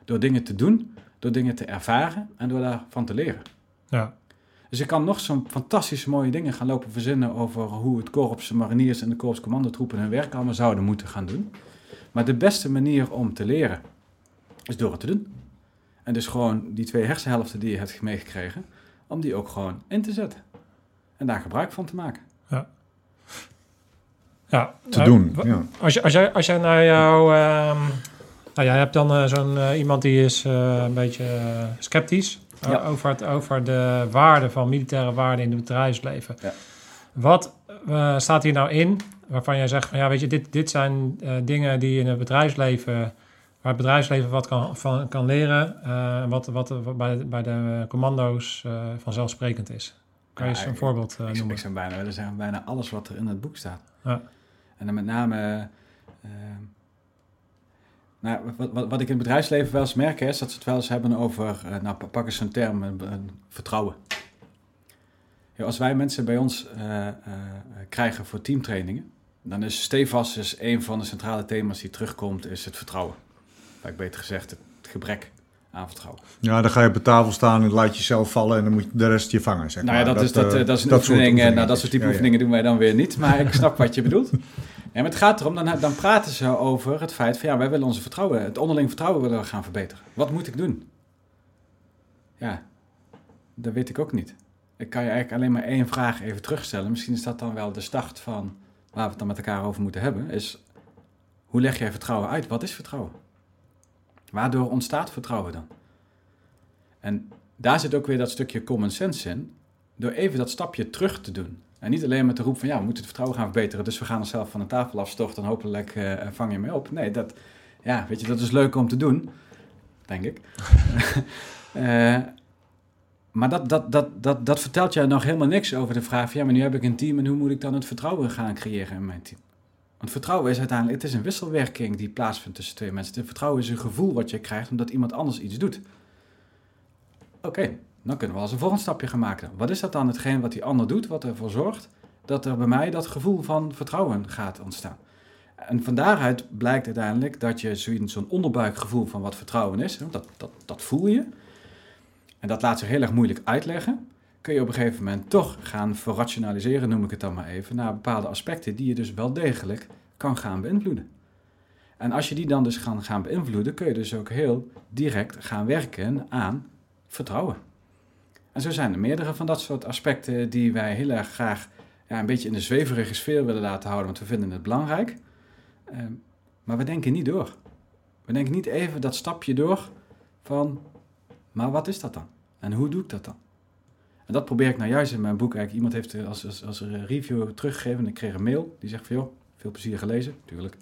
Door dingen te doen, door dingen te ervaren en door daarvan te leren. Ja. Dus je kan nog zo'n fantastische mooie dingen gaan lopen verzinnen over hoe het korps mariniers en de korps commandotroepen hun werk allemaal zouden moeten gaan doen. Maar de beste manier om te leren is door het te doen. En dus gewoon die twee hersenhelften die je hebt meegekregen, om die ook gewoon in te zetten. En daar gebruik van te maken. ja. te Eh, doen. wa- Ja. Als, je, als, jij, als jij naar jou... ehm nou, jij hebt dan eh, zo'n eh, iemand die is eh, een beetje eh, sceptisch Ja. over, het, over de waarde van militaire waarden in het bedrijfsleven. Ja. Wat eh, staat hier nou in waarvan jij zegt van ja, weet je, dit, dit zijn eh, dingen die in het bedrijfsleven, waar het bedrijfsleven wat kan, van kan leren, eh, wat, wat, wat bij, bij de commando's eh, vanzelfsprekend is. Kan je eens een voorbeeld ik, noemen? ik zou bijna willen zeggen, bijna alles wat er in het boek staat. Ja. En dan met name... nou, wat, wat, wat ik in het bedrijfsleven wel eens merk, is dat ze het wel eens hebben over... nou, pak eens term, een, een vertrouwen. Ja, als wij mensen bij ons krijgen voor teamtrainingen... dan is stevast is een van de centrale thema's die terugkomt, is het vertrouwen. Vaak beter gezegd, het gebrek aan vertrouwen. ja, dan ga je op de tafel staan en laat jezelf vallen en dan moet de rest je vangen. Zeg Nou ja, dat, is, dat, eh, eh, dat is een dat oefening. eh, Nou, dat soort type Ja, ja. oefeningen doen wij dan weer niet. Maar ik snap wat je bedoelt. Ja, maar het gaat erom, dan, dan praten ze over het feit van... ja, wij willen onze vertrouwen, het onderling vertrouwen willen we gaan verbeteren. Wat moet ik doen? Ja, dat weet ik ook niet. Ik kan je eigenlijk alleen maar één vraag even terugstellen. Misschien is dat dan wel de start van waar we het dan met elkaar over moeten hebben. Is, hoe leg jij vertrouwen uit? Wat is vertrouwen? Waardoor ontstaat vertrouwen dan? En daar zit ook weer dat stukje common sense in. Door even dat stapje terug te doen. En niet alleen met de roep van ja, we moeten het vertrouwen gaan verbeteren. Dus we gaan onszelf van de tafel afstochten en hopelijk uh, vang je mee op. Nee, dat, ja, weet je, dat is leuk om te doen. Denk ik. uh, maar dat, dat, dat, dat, dat vertelt jou nog helemaal niks over de vraag ja, maar nu heb ik een team en hoe moet ik dan het vertrouwen gaan creëren in mijn team? Want vertrouwen is uiteindelijk, het is een wisselwerking die plaatsvindt tussen twee mensen. Het vertrouwen is een gevoel wat je krijgt omdat iemand anders iets doet. Oké, dan kunnen we als een volgend stapje gaan maken. Wat is dat dan hetgeen wat die ander doet, wat ervoor zorgt dat er bij mij dat gevoel van vertrouwen gaat ontstaan? En van daaruit blijkt uiteindelijk dat je zo'n onderbuikgevoel van wat vertrouwen is, dat, dat, dat voel je. En dat laat zich heel erg moeilijk uitleggen. Kun je op een gegeven moment toch gaan verrationaliseren, noem ik het dan maar even, naar bepaalde aspecten die je dus wel degelijk kan gaan beïnvloeden. En als je die dan dus gaan, gaan beïnvloeden, kun je dus ook heel direct gaan werken aan vertrouwen. En zo zijn er meerdere van dat soort aspecten die wij heel erg graag ja, een beetje in de zweverige sfeer willen laten houden, want we vinden het belangrijk. Ehm, maar we denken niet door. We denken niet even dat stapje door van, maar wat is dat dan? En hoe doe ik dat dan? En dat probeer ik nou juist in mijn boek. Eigenlijk, iemand heeft als, als, als review teruggegeven en ik kreeg een mail. Die zegt van, joh, veel plezier gelezen, natuurlijk.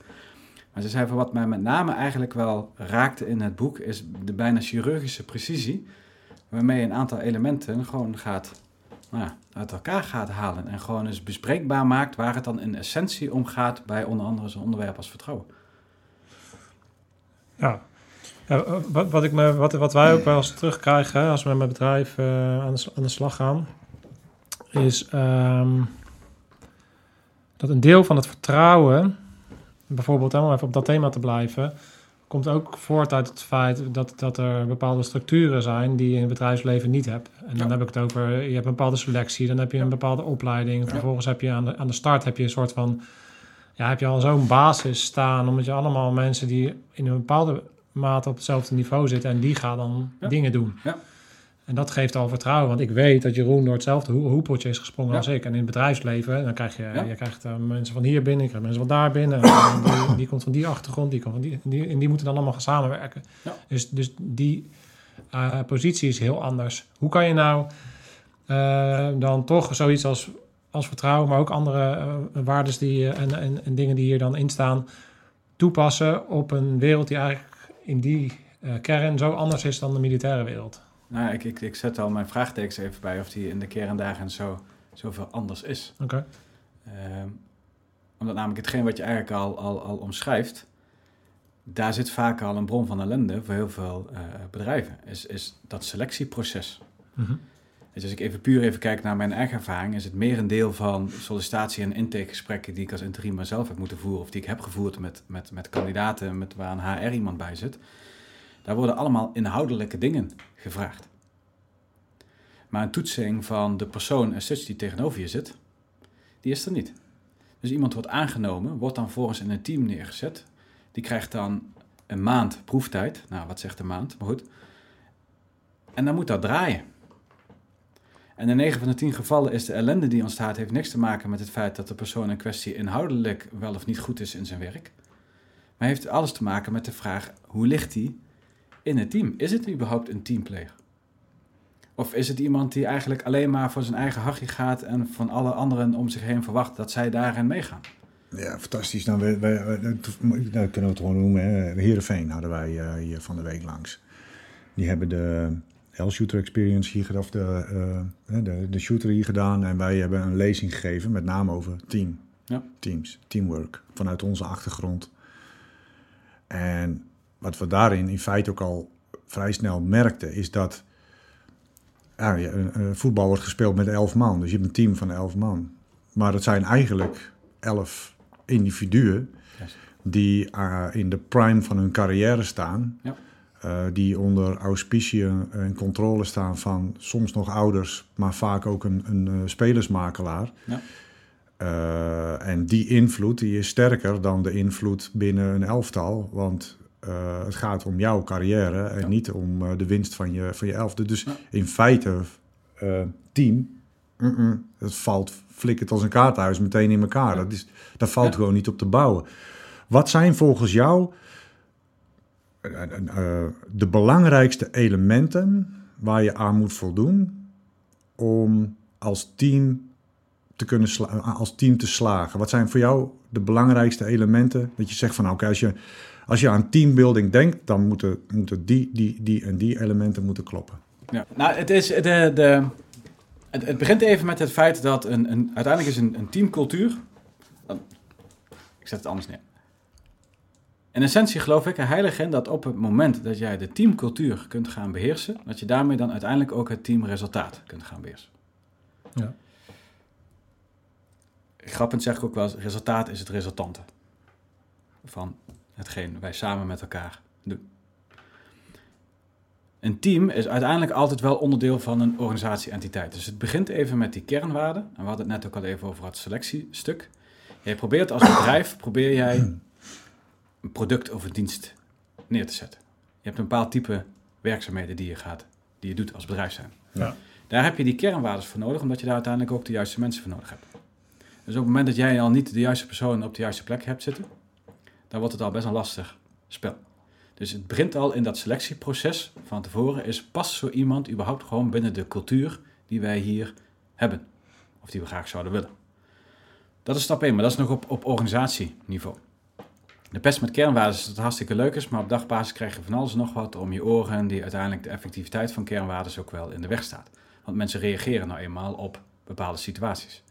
Maar ze zei van, wat mij met name eigenlijk wel raakte in het boek... is de bijna chirurgische precisie... waarmee je een aantal elementen gewoon gaat nou uit elkaar gaat halen... en gewoon eens bespreekbaar maakt waar het dan in essentie om gaat... bij onder andere zo'n onderwerp als vertrouwen. Ja, ja, wat, wat, ik me, wat, wat wij ook wel eens terugkrijgen als we met mijn bedrijf uh, aan, de, aan, de, slag gaan, is um, dat een deel van het vertrouwen, bijvoorbeeld om even op dat thema te blijven, komt ook voort uit het feit dat, dat er bepaalde structuren zijn die je in het bedrijfsleven niet hebt. En dan heb ik het over, je hebt een bepaalde selectie, dan heb je een bepaalde opleiding, vervolgens heb je aan de, aan de start heb je een soort van, ja, heb je al zo'n basis staan, omdat je allemaal mensen die in een bepaalde mate op hetzelfde niveau zitten en die gaat dan dingen doen. Ja. En dat geeft al vertrouwen, want ik weet dat Jeroen door hetzelfde hoepeltje is gesprongen als ik. En in het bedrijfsleven, dan krijg je, je krijgt uh, mensen van hier binnen, je krijgt mensen van daar binnen. die, die, komt van die achtergrond, die komt van die, die, en die moeten dan allemaal gaan samenwerken. Dus, dus die uh, positie is heel anders. Hoe kan je nou uh, dan toch zoiets als, als vertrouwen, maar ook andere waarden die, en, en, en dingen die hier dan in staan, toepassen op een wereld die eigenlijk in die uh, kern zo anders is dan de militaire wereld? Nou, ik, ik, ik zet al mijn vraagtekens even bij of die in de kerndagen zo zoveel anders is. Oké. Ehm, omdat namelijk hetgeen wat je eigenlijk al, al, al omschrijft, daar zit vaak al een bron van ellende voor heel veel uh, bedrijven. Is, is dat selectieproces. Mm Dus als ik even puur even kijk naar mijn eigen ervaring, is het meer een deel van sollicitatie- en intakegesprekken die ik als interim zelf heb moeten voeren, of die ik heb gevoerd met, met, met kandidaten met waar een HR iemand bij zit. Daar worden allemaal inhoudelijke dingen gevraagd. Maar een toetsing van de persoon en such die tegenover je zit, die is er niet. Dus iemand wordt aangenomen, wordt dan volgens in een team neergezet. Die krijgt dan een maand proeftijd. Nou, wat zegt een maand? Maar goed. En dan moet dat draaien. En in 9 van de 10 gevallen is de ellende die ontstaat, heeft niks te maken met het feit dat de persoon in kwestie inhoudelijk wel of niet goed is in zijn werk. Maar heeft alles te maken met de vraag: hoe ligt hij in het team? Is het überhaupt een teamplayer? Of is het iemand die eigenlijk alleen maar voor zijn eigen hachje gaat en van alle anderen om zich heen verwacht dat zij daarin meegaan? Ja, fantastisch. Nou, wij, dat kunnen we het gewoon noemen. Hè. Heerenveen hadden wij uh, hier van de week langs. Die hebben de L-Shooter Experience hier gedaan, of de, uh, de, de shooter hier gedaan. En wij hebben een lezing gegeven, met name over team. Ja. Teams, teamwork, vanuit onze achtergrond. En wat we daarin in feite ook al vrij snel merkten, is dat ja, een, voetbal wordt gespeeld met elf man. Dus je hebt een team van elf man. Maar het zijn eigenlijk elf individuen die uh, in de prime van hun carrière staan. Ja. Uh, die onder auspiciën en controle staan van soms nog ouders, maar vaak ook een, een uh, spelersmakelaar. Ja. Uh, en die invloed die is sterker dan de invloed binnen een elftal. Want uh, het gaat om jouw carrière en niet om uh, de winst van je, van je elfde. Dus ja. in feite, team, mm -mm, het valt flikkert als een kaarthuis meteen in elkaar. Ja. Dat, is, dat valt gewoon niet op te bouwen. Wat zijn volgens jou eh, eh, de belangrijkste elementen waar je aan moet voldoen om als team te kunnen als team te slagen? Wat zijn voor jou de belangrijkste elementen dat je zegt van nou, oké, als je als je aan teambuilding denkt, dan moeten, moeten die, die, die en die elementen moeten kloppen. Ja. Nou, het, is de, de, het, het begint even met het feit dat een, een, uiteindelijk is een, een teamcultuur. Ik zet het anders neer. In essentie geloof ik er heilig in dat op het moment dat jij de teamcultuur kunt gaan beheersen, dat je daarmee dan uiteindelijk ook het teamresultaat kunt gaan beheersen. Ja. Grappend zeg ik ook wel eens, resultaat is het resultante van hetgeen wij samen met elkaar doen. Een team is uiteindelijk altijd wel onderdeel van een organisatie-entiteit. Dus het begint even met die kernwaarden. En we hadden het net ook al even over het selectiestuk. Jij probeert als bedrijf, probeer jij een product of een dienst neer te zetten. Je hebt een bepaald type werkzaamheden die je gaat, die je doet als bedrijf zijn. Ja. Daar heb je die kernwaarden voor nodig, omdat je daar uiteindelijk ook de juiste mensen voor nodig hebt. Dus op het moment dat jij al niet de juiste persoon op de juiste plek hebt zitten, dan wordt het al best een lastig spel. Dus het begint al in dat selectieproces van tevoren. Is past zo iemand überhaupt gewoon binnen de cultuur die wij hier hebben? Of die we graag zouden willen? Dat is stap 1, maar dat is nog op, op organisatieniveau. De pest met kernwaarden is dat het hartstikke leuk is, maar op dagbasis krijg je van alles nog wat om je oren die uiteindelijk de effectiviteit van kernwaarden ook wel in de weg staat. Want mensen reageren nou eenmaal op bepaalde situaties.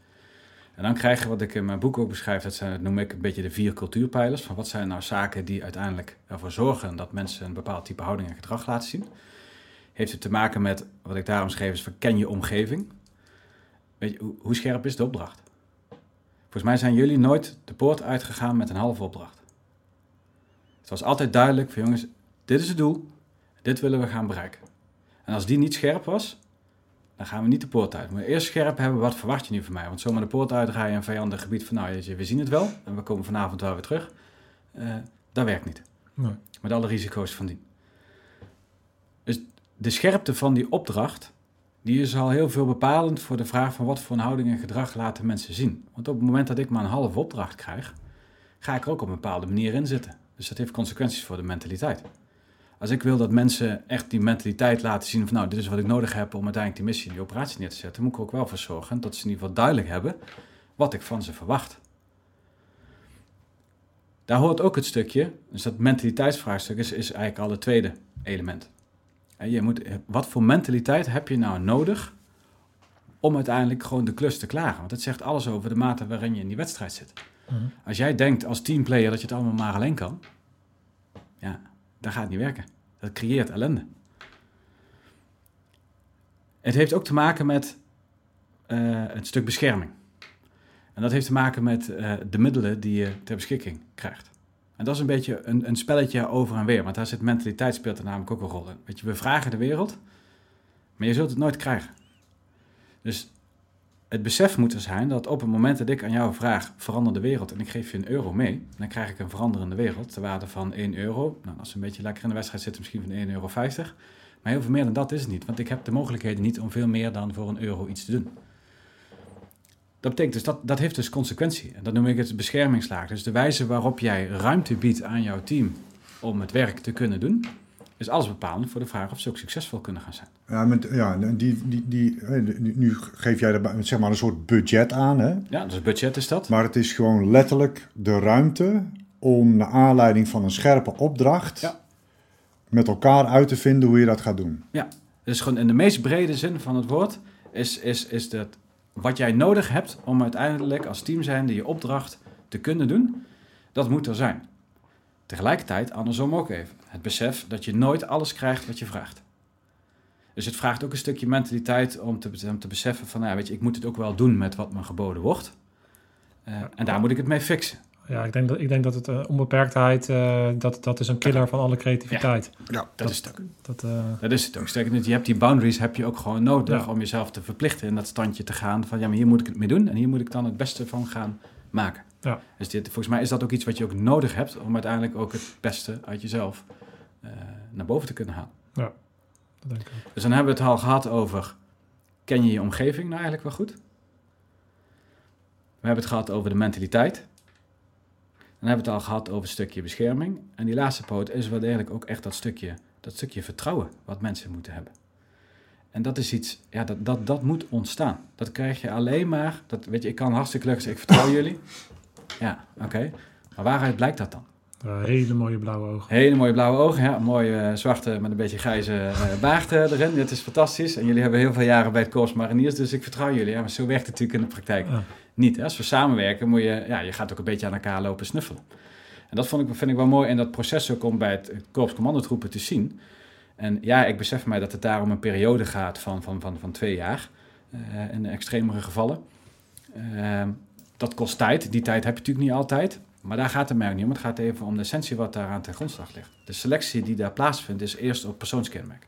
En dan krijg je wat ik in mijn boek ook beschrijf, dat, zijn, dat noem ik een beetje de vier cultuurpijlers. Van wat zijn nou zaken die uiteindelijk ervoor zorgen dat mensen een bepaald type houding en gedrag laten zien. Heeft het te maken met, wat ik daarom schreef, is je omgeving. Weet je, hoe scherp is de opdracht? Volgens mij zijn jullie nooit de poort uitgegaan met een halve opdracht. Het was altijd duidelijk van jongens, dit is het doel, dit willen we gaan bereiken. En als die niet scherp was, dan gaan we niet de poort uit. We moeten eerst scherp hebben, wat verwacht je nu van mij? Want zomaar de poort uitdraaien een vijandig gebied van, nou, je, we zien het wel en we komen vanavond wel weer terug. Eh, dat werkt niet. Nee. Met alle risico's van dien. Dus de scherpte van die opdracht, die is al heel veel bepalend voor de vraag van wat voor een houding en gedrag laten mensen zien. Want op het moment dat ik maar een halve opdracht krijg, ga ik er ook op een bepaalde manier in zitten. Dus dat heeft consequenties voor de mentaliteit. Als ik wil dat mensen echt die mentaliteit laten zien van nou, dit is wat ik nodig heb om uiteindelijk die missie, die operatie neer te zetten, moet ik er ook wel voor zorgen dat ze in ieder geval duidelijk hebben wat ik van ze verwacht. Daar hoort ook het stukje, dus dat mentaliteitsvraagstuk is, is eigenlijk al het tweede element. En je moet, wat voor mentaliteit heb je nou nodig om uiteindelijk gewoon de klus te klaren? Want het zegt alles over de mate waarin je in die wedstrijd zit. Mhm. Als jij denkt als teamplayer dat je het allemaal maar alleen kan, ja, dan gaat niet werken. Dat creëert ellende. Het heeft ook te maken met eh, het stuk bescherming. En dat heeft te maken met eh, de middelen die je ter beschikking krijgt. En dat is een beetje een, een spelletje over en weer. Want daar zit mentaliteit speelt er namelijk ook een rol in. Weet je, we vragen de wereld, maar je zult het nooit krijgen. Dus het besef moet er zijn dat op het moment dat ik aan jou vraag, verander de wereld en ik geef je een euro mee, dan krijg ik een veranderende wereld ter waarde van 1 euro. Nou, als we een beetje lekker in de wedstrijd zitten, misschien van 1,50 euro. Maar heel veel meer dan dat is het niet, want ik heb de mogelijkheden niet om veel meer dan voor een euro iets te doen. Dat betekent dus, dat, dat heeft dus consequentie. En dat noem ik het beschermingslaag. Dus de wijze waarop jij ruimte biedt aan jouw team om het werk te kunnen doen, is alles bepalend voor de vraag of ze ook succesvol kunnen gaan zijn. Ja, met, ja die, die, die, nu geef jij er zeg maar een soort budget aan, hè? Ja, dus budget is dat. maar het is gewoon letterlijk de ruimte om naar aanleiding van een scherpe opdracht Ja. met elkaar uit te vinden hoe je dat gaat doen. Ja, dus gewoon in de meest brede zin van het woord is, is, is dat wat jij nodig hebt om uiteindelijk als team zijnde je opdracht te kunnen doen, dat moet er zijn. Tegelijkertijd, andersom ook even, het besef dat je nooit alles krijgt wat je vraagt. Dus het vraagt ook een stukje mentaliteit om te, om te beseffen van, nou, weet je, ik moet het ook wel doen met wat me geboden wordt. Eh, en daar moet ik het mee fixen. Ja, ik denk dat, ik denk dat het eh, onbeperktheid, eh, dat, dat is een killer van alle creativiteit. Ja. Dat is het ook. Dat, eh, Dat is het ook. Sterker nog, je hebt die boundaries heb je ook gewoon nodig Ja. om jezelf te verplichten in dat standje te gaan van ja, maar hier moet ik het mee doen en hier moet ik dan het beste van gaan maken. Ja. Dus dit, volgens mij is dat ook iets wat je ook nodig hebt om uiteindelijk ook het beste uit jezelf eh, naar boven te kunnen halen. dat denk ik ook. Dus dan hebben we het al gehad over ken je je omgeving nou eigenlijk wel goed? We hebben het gehad over de mentaliteit. Dan hebben we het al gehad over een stukje bescherming. En die laatste poot is wel degelijk ook echt dat stukje, dat stukje vertrouwen wat mensen moeten hebben. En dat is iets, ja, dat, dat, dat moet ontstaan. Dat krijg je alleen maar, dat, weet je, ik kan hartstikke gelukkig zeggen, ik vertrouw jullie. Ja, oké. Maar waaruit blijkt dat dan? Uh, hele mooie blauwe ogen. Hele mooie blauwe ogen, ja. Mooie uh, zwarte met een beetje grijze uh, baard erin. Dit is fantastisch. En jullie hebben heel veel jaren bij het Korps Mariniers, dus ik vertrouw jullie. Ja, maar zo werkt het natuurlijk in de praktijk niet. Hè? Als we samenwerken, moet je, ja, je gaat ook een beetje aan elkaar lopen snuffelen. En dat vond ik, vind ik wel mooi in dat proces ook om bij het Korps Commandotroepen te zien. En ja, ik besef mij dat het daar om een periode gaat van, van, van, van twee jaar, in extremere gevallen. Dat kost tijd. Die tijd heb je natuurlijk niet altijd. Maar daar gaat het mij ook niet om. Het gaat even om de essentie wat daar aan ten grondslag ligt. De selectie die daar plaatsvindt is eerst op persoonskenmerk.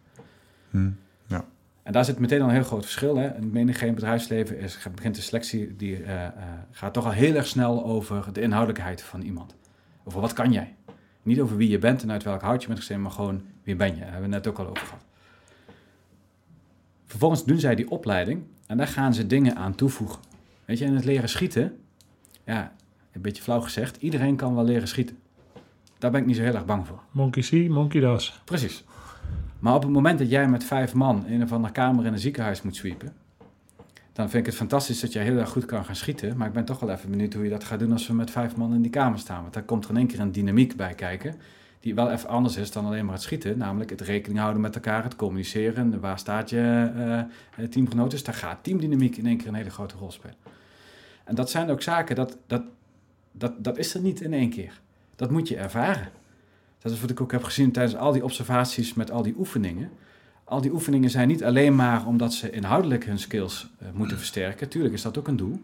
Hmm, ja. En daar zit meteen al een heel groot verschil. Hè? In menig geen bedrijfsleven is, begint de selectie, die uh, uh, gaat toch al heel erg snel over de inhoudelijkheid van iemand. Over wat kan jij? Niet over wie je bent en uit welk hout je bent gestemd, maar gewoon wie ben je. Daar hebben we net ook al over gehad. Vervolgens doen zij die opleiding en daar gaan ze dingen aan toevoegen. Weet je, in het leren schieten, ja, een beetje flauw gezegd, iedereen kan wel leren schieten. Daar ben ik niet zo heel erg bang voor. Monkey see, monkey does. Precies. Maar op het moment dat jij met vijf man in een of andere kamer in een ziekenhuis moet sweepen, dan vind ik het fantastisch dat jij heel erg goed kan gaan schieten. Maar ik ben toch wel even benieuwd hoe je dat gaat doen als we met vijf man in die kamer staan. Want daar komt er in één keer een dynamiek bij kijken, die wel even anders is dan alleen maar het schieten. Namelijk het rekening houden met elkaar, het communiceren. Waar staat je uh, teamgenoot? Dus daar gaat teamdynamiek in één keer een hele grote rol spelen. En dat zijn ook zaken, dat, dat, dat, dat is er niet in één keer. Dat moet je ervaren. Dat is wat ik ook heb gezien tijdens al die observaties met al die oefeningen. Al die oefeningen zijn niet alleen maar omdat ze inhoudelijk hun skills uh, moeten versterken. Tuurlijk is dat ook een doel.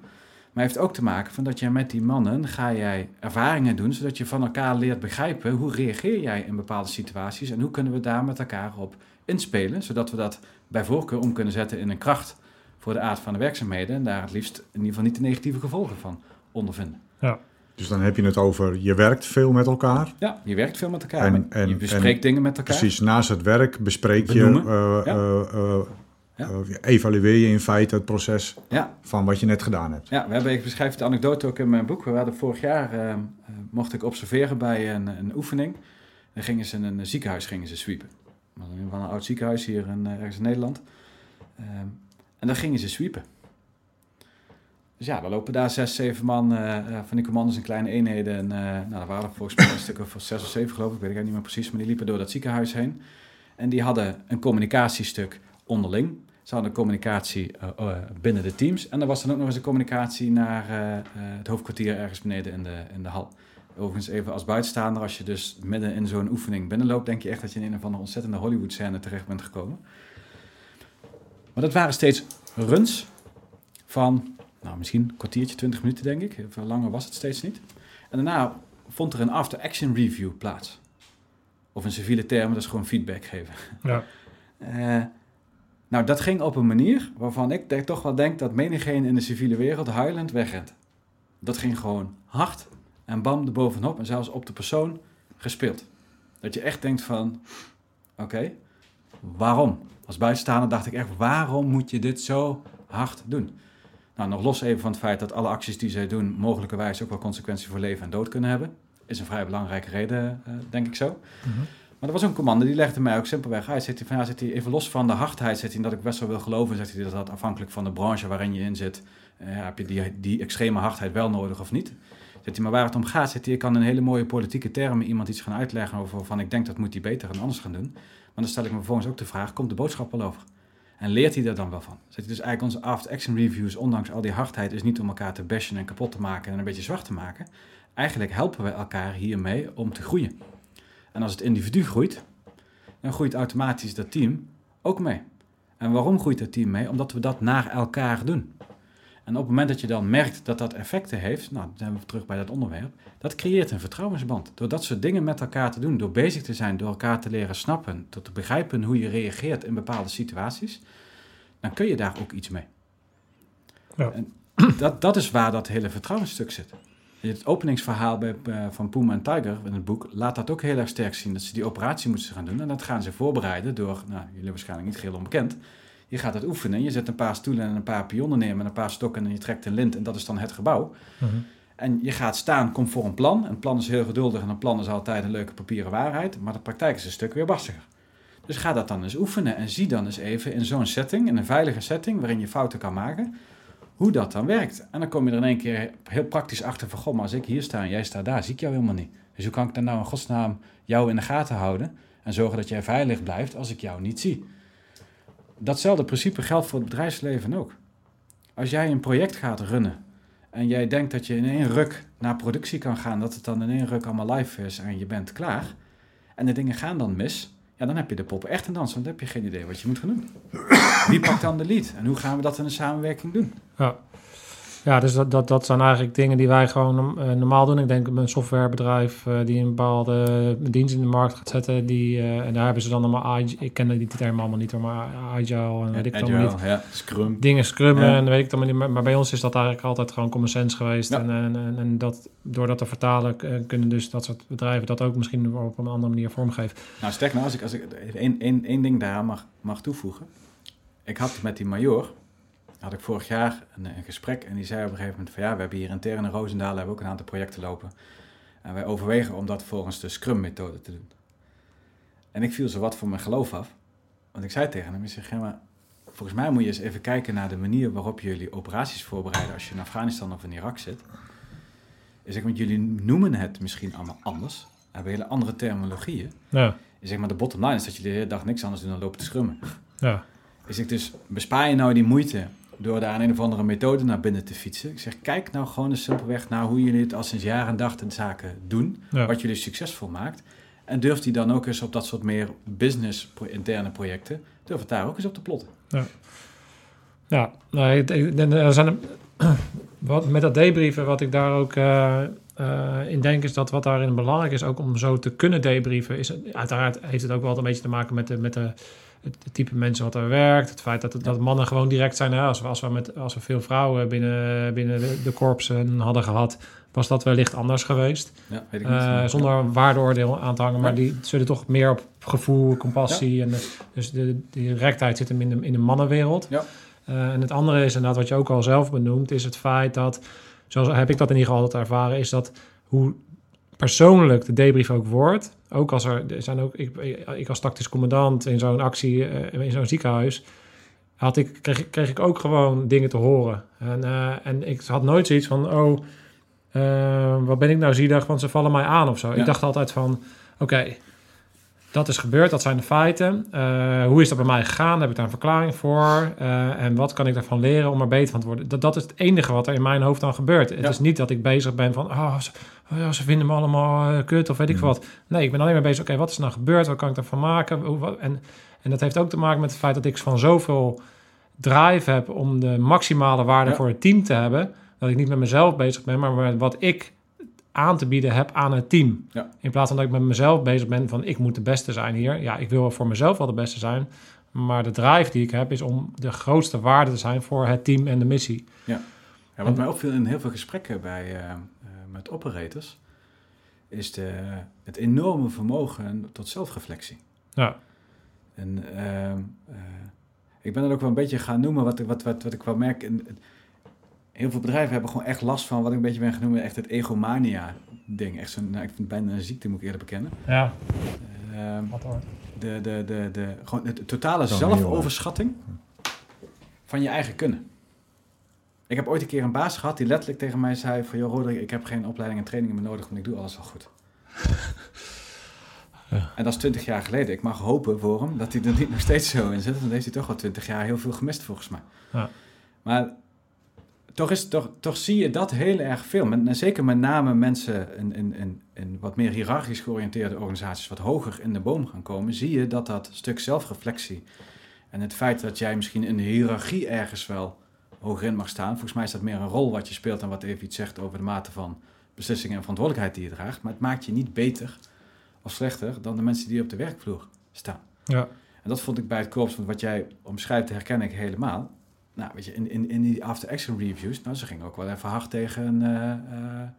Maar heeft ook te maken van dat jij met die mannen ga jij ervaringen doen, zodat je van elkaar leert begrijpen hoe reageer jij in bepaalde situaties en hoe kunnen we daar met elkaar op inspelen, zodat we dat bij voorkeur om kunnen zetten in een kracht voor de aard van de werkzaamheden en daar het liefst in ieder geval niet de negatieve gevolgen van ondervinden. Ja. Dus dan heb je het over, je werkt veel met elkaar. Ja, je werkt veel met elkaar. En, en, je bespreekt en, dingen met elkaar. Precies, naast het werk bespreek Benoemen. je, uh, ja. uh, ja. evalueer je in feite het proces ja. van wat je net gedaan hebt. Ja, we hebben, ik beschrijf de anekdote ook in mijn boek. We hadden vorig jaar, mocht ik observeren bij een, een oefening. Dan gingen ze in een ziekenhuis gingen ze sweepen. Van een oud ziekenhuis hier in, ergens in Nederland. en dan gingen ze sweepen. Dus ja, we lopen daar zes, zeven man uh, van die commando's in kleine eenheden. En uh, nou, er waren volgens mij een stuk of zes of zeven geloof ik, weet ik niet meer precies. Maar die liepen door dat ziekenhuis heen. En die hadden een communicatiestuk onderling. Ze hadden communicatie uh, binnen de teams. En er was dan ook nog eens een communicatie naar het hoofdkwartier ergens beneden in de, in de hal. Overigens even als buitenstaander, als je dus midden in zo'n oefening binnenloopt, denk je echt dat je in een of andere ontzettende Hollywood-scène terecht bent gekomen. Maar dat waren steeds runs van nou, misschien een kwartiertje, twintig minuten denk ik. Veel langer was het steeds niet. En daarna vond er een after-action review plaats. Of in civiele termen, dat is gewoon feedback geven. Ja. Uh, nou, dat ging op een manier waarvan ik toch wel denk dat menigeen in de civiele wereld huilend wegrent. Dat ging gewoon hard en bam er bovenop en zelfs op de persoon gespeeld. Dat je echt denkt van, oké, waarom? Als buitenstaander dacht ik echt, waarom moet je dit zo hard doen? Nou, nog los even van het feit dat alle acties die zij doen mogelijkerwijs ook wel consequenties voor leven en dood kunnen hebben. Is een vrij belangrijke reden, uh, denk ik zo. -hmm. Maar er was een commando die legde mij ook simpelweg uit. Zit hij, van, ja, zit hij even los van de hardheid, zit hij dat ik best wel wil geloven. Zegt hij dat dat afhankelijk van de branche waarin je in zit, uh, heb je die, die extreme hardheid wel nodig of niet. Zit hij, maar waar het om gaat, zit hij, ik kan in hele mooie politieke termen iemand iets gaan uitleggen over van ik denk dat moet hij beter en anders gaan doen. Maar dan stel ik me vervolgens ook de vraag, komt de boodschap wel over? En leert hij daar dan wel van? Zet hij dus eigenlijk onze after-action reviews, ondanks al die hardheid, is niet om elkaar te bashen en kapot te maken en een beetje zwart te maken. Eigenlijk helpen we elkaar hiermee om te groeien. En als het individu groeit, dan groeit automatisch dat team ook mee. En waarom groeit dat team mee? Omdat we dat naar elkaar doen. En op het moment dat je dan merkt dat dat effecten heeft, nou, dan zijn we terug bij dat onderwerp, dat creëert een vertrouwensband. Door dat soort dingen met elkaar te doen, door bezig te zijn, door elkaar te leren snappen, door te begrijpen hoe je reageert in bepaalde situaties, dan kun je daar ook iets mee. Ja. En dat, dat is waar dat hele vertrouwensstuk zit. Het openingsverhaal bij, uh, van Puma en Tiger in het boek laat dat ook heel erg sterk zien. Dat ze die operatie moeten gaan doen. En dat gaan ze voorbereiden door, nou, jullie waarschijnlijk niet geheel onbekend, je gaat het oefenen. Je zet een paar stoelen en een paar pionnen neer met een paar stokken en je trekt een lint en dat is dan het gebouw. Mm -hmm. En je gaat staan, komt voor een plan. Een plan is heel geduldig en een plan is altijd een leuke papieren waarheid. Maar de praktijk is een stuk weer barstiger. Dus ga dat dan eens oefenen en zie dan eens even in zo'n setting, in een veilige setting, waarin je fouten kan maken, hoe dat dan werkt. En dan kom je er in één keer heel praktisch achter van, goh, maar als ik hier sta en jij staat daar, zie ik jou helemaal niet. Dus hoe kan ik dan nou in godsnaam jou in de gaten houden en zorgen dat jij veilig blijft als ik jou niet zie? Datzelfde principe geldt voor het bedrijfsleven ook. Als jij een project gaat runnen en jij denkt dat je in één ruk naar productie kan gaan, dat het dan in één ruk allemaal live is en je bent klaar, en de dingen gaan dan mis, ja, dan heb je de poppen echt in dansen, want dan heb je geen idee wat je moet gaan doen. Wie pakt dan de lead en hoe gaan we dat in een samenwerking doen? Ja. Ja, dus dat, dat, dat zijn eigenlijk dingen die wij gewoon uh, normaal doen. Ik denk een softwarebedrijf uh, die een bepaalde dienst in de markt gaat zetten. Die, uh, en daar hebben ze dan allemaal, ik ken die term allemaal niet hoor, maar agile en weet ik allemaal niet. Ja, scrum. Dingen scrummen Ja. en weet ik allemaal niet. Maar, maar bij ons is dat eigenlijk altijd gewoon common sense geweest. Ja. En, en, en, en dat, door dat te vertalen eh, kunnen dus dat soort bedrijven dat ook misschien op een andere manier vormgeven. Nou, sterk nou, als ik, als ik één, één, één ding daar mag, mag toevoegen. Ik had met die major, had ik vorig jaar een, een gesprek en die zei op een gegeven moment van ja, we hebben hier intern in Roosendaal hebben we ook een aantal projecten lopen. En wij overwegen om dat volgens de Scrum-methode te doen. En ik viel zo wat voor mijn geloof af. Want ik zei tegen hem, ik zeg, ja, maar volgens mij moet je eens even kijken naar de manier waarop jullie operaties voorbereiden als je in Afghanistan of in Irak zit. Ik zeg, want jullie noemen het misschien allemaal anders, hebben hele andere terminologieën. Ja, Ik zeg maar, de bottom line is dat je de hele dag niks anders doen dan lopen te scrummen. ja, Ik zeg dus, bespaar je nou die moeite door daar een of andere methode naar binnen te fietsen. Ik zeg, kijk nou gewoon eens simpelweg naar hoe jullie het al sinds jaar en dag de zaken doen. ja. Wat jullie succesvol maakt. En durf die dan ook eens op dat soort meer business pro- interne projecten, durf het daar ook eens op te plotten. Ja, ik- ik- en er zijn wat, met dat debriefen, wat ik daar ook eh, eh, in denk, is dat wat daarin belangrijk is, ook om zo te kunnen debriefen, is uiteraard heeft het ook wel een beetje te maken met de, met de het, het type mensen wat er werkt, het feit dat, dat mannen gewoon direct zijn. Hè? Als, we, als, we met, als we veel vrouwen binnen, binnen de, de korpsen hadden gehad, was dat wellicht anders geweest. Ja, weet ik niet. Eh, zonder een waardeoordeel aan te hangen, maar die zullen toch meer op gevoel, compassie. En de- dus de, directheid zit hem in de, in de mannenwereld. Ja. Eh, en het andere is inderdaad, wat je ook al zelf benoemt, is het feit dat, zoals heb ik dat in ieder geval altijd ervaren, is dat hoe persoonlijk de debrief ook wordt. Ook als er, er zijn ook, ik, ik als tactisch commandant in zo'n actie, eh, in zo'n ziekenhuis, had ik, kreeg, ik- kreeg ik ook gewoon dingen te horen. En, eh, en ik had nooit zoiets van, oh, eh, wat ben ik nou zielig, want ze vallen mij aan of zo. Ja. Ik dacht altijd van, oké, dat is gebeurd, dat zijn de feiten. Eh, hoe is dat bij mij gegaan? Heb ik daar een verklaring voor? Eh, en wat kan ik daarvan leren om er beter van te worden? Dat, dat is het enige wat er in mijn hoofd dan gebeurt. Het is niet dat ik bezig ben van, oh, ze, oh vinden me allemaal eh, kut of weet ik veel wat. Nee, ik ben alleen maar bezig, oké, wat is er nou gebeurd? Wat kan ik daarvan maken? Hoe, wat- en, en dat heeft ook te maken met het feit dat ik van zoveel drive heb om de maximale waarde Ja. voor het team te hebben. Dat ik niet met mezelf bezig ben, maar met wat ik aan te bieden heb aan het team. Ja. In plaats van dat ik met mezelf bezig ben van ik moet de beste zijn hier. Ja, ik wil voor mezelf wel de beste zijn. Maar de drive die ik heb is om de grootste waarde te zijn voor het team en de missie. Ja, wat mij opviel in heel veel gesprekken bij, eh, eh, met operators, is de, het enorme vermogen tot zelfreflectie. Ja, En ehm, eh, ik ben dat ook wel een beetje gaan noemen, wat, wat, wat, wat ik wel merk. In, heel veel bedrijven hebben gewoon echt last van wat ik een beetje ben genoemd, echt het egomania-ding. Echt zo'n, nou, ik vind het bijna een ziekte, moet ik eerlijk bekennen. ja. Ehm, Wat hoor. de, de, de, de, gewoon de totale Zo heel, zelfoverschatting van je eigen kunnen. Ik heb ooit een keer een baas gehad die letterlijk tegen mij zei van... joh Roderick, ik heb geen opleiding en trainingen meer nodig, want ik doe alles al goed. En dat is twintig jaar geleden. Ik mag hopen voor hem dat hij er niet nog steeds zo in zit. Want dan heeft hij toch al twintig jaar heel veel gemist volgens mij. Ja. Maar toch, is, toch, toch zie je dat heel erg veel. Met, en zeker met name mensen in, in, in, in wat meer hiërarchisch georiënteerde organisaties... wat hoger in de boom gaan komen... zie je dat dat stuk zelfreflectie... en het feit dat jij misschien in de hiërarchie ergens wel hoger in mag staan... volgens mij is dat meer een rol wat je speelt... dan wat even iets zegt over de mate van beslissingen en verantwoordelijkheid die je draagt. Maar het maakt je niet beter of slechter dan de mensen die op de werkvloer staan. Ja, En dat vond ik bij het korps, want wat jij omschrijft, herken ik helemaal. Nou, weet je, in, in, in die after-action reviews, nou, ze gingen ook wel even hard tegen, eh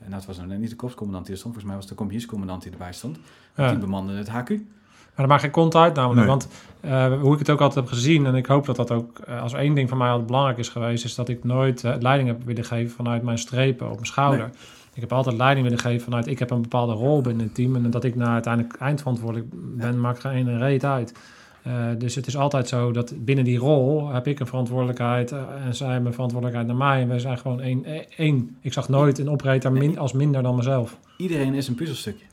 eh, nou, het was nou net niet de korpscommandant die er stond, volgens mij was het de compagniescommandant die erbij stond. Ja. Die bemande het HQ. dat maakt geen kont uit namelijk. Nee. Want eh, hoe ik het ook altijd heb gezien... en ik hoop dat dat ook als één ding van mij altijd belangrijk is geweest... is dat ik nooit leiding heb willen geven vanuit mijn strepen op mijn schouder. Nee. Ik heb altijd leiding willen geven vanuit... ik heb een bepaalde rol binnen het team... en dat ik naar uiteindelijk eindverantwoordelijk ben... maakt geen reet uit. Eh, dus het is altijd zo dat binnen die rol heb ik een verantwoordelijkheid... eh, en zij hebben een verantwoordelijkheid naar mij... en we zijn gewoon één. één. Ik zag nooit een operator min, als minder dan mezelf. Iedereen is een puzzelstukje.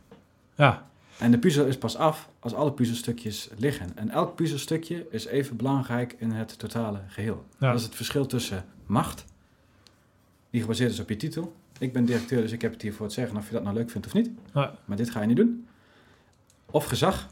Ja, En de puzzel is pas af als alle puzzelstukjes liggen. En elk puzzelstukje is even belangrijk in het totale geheel. Ja. Dat is het verschil tussen macht, die gebaseerd is op je titel. Ik ben directeur, dus ik heb het hier voor het zeggen of je dat nou leuk vindt of niet. Ja. Maar dit ga je niet doen. Of gezag.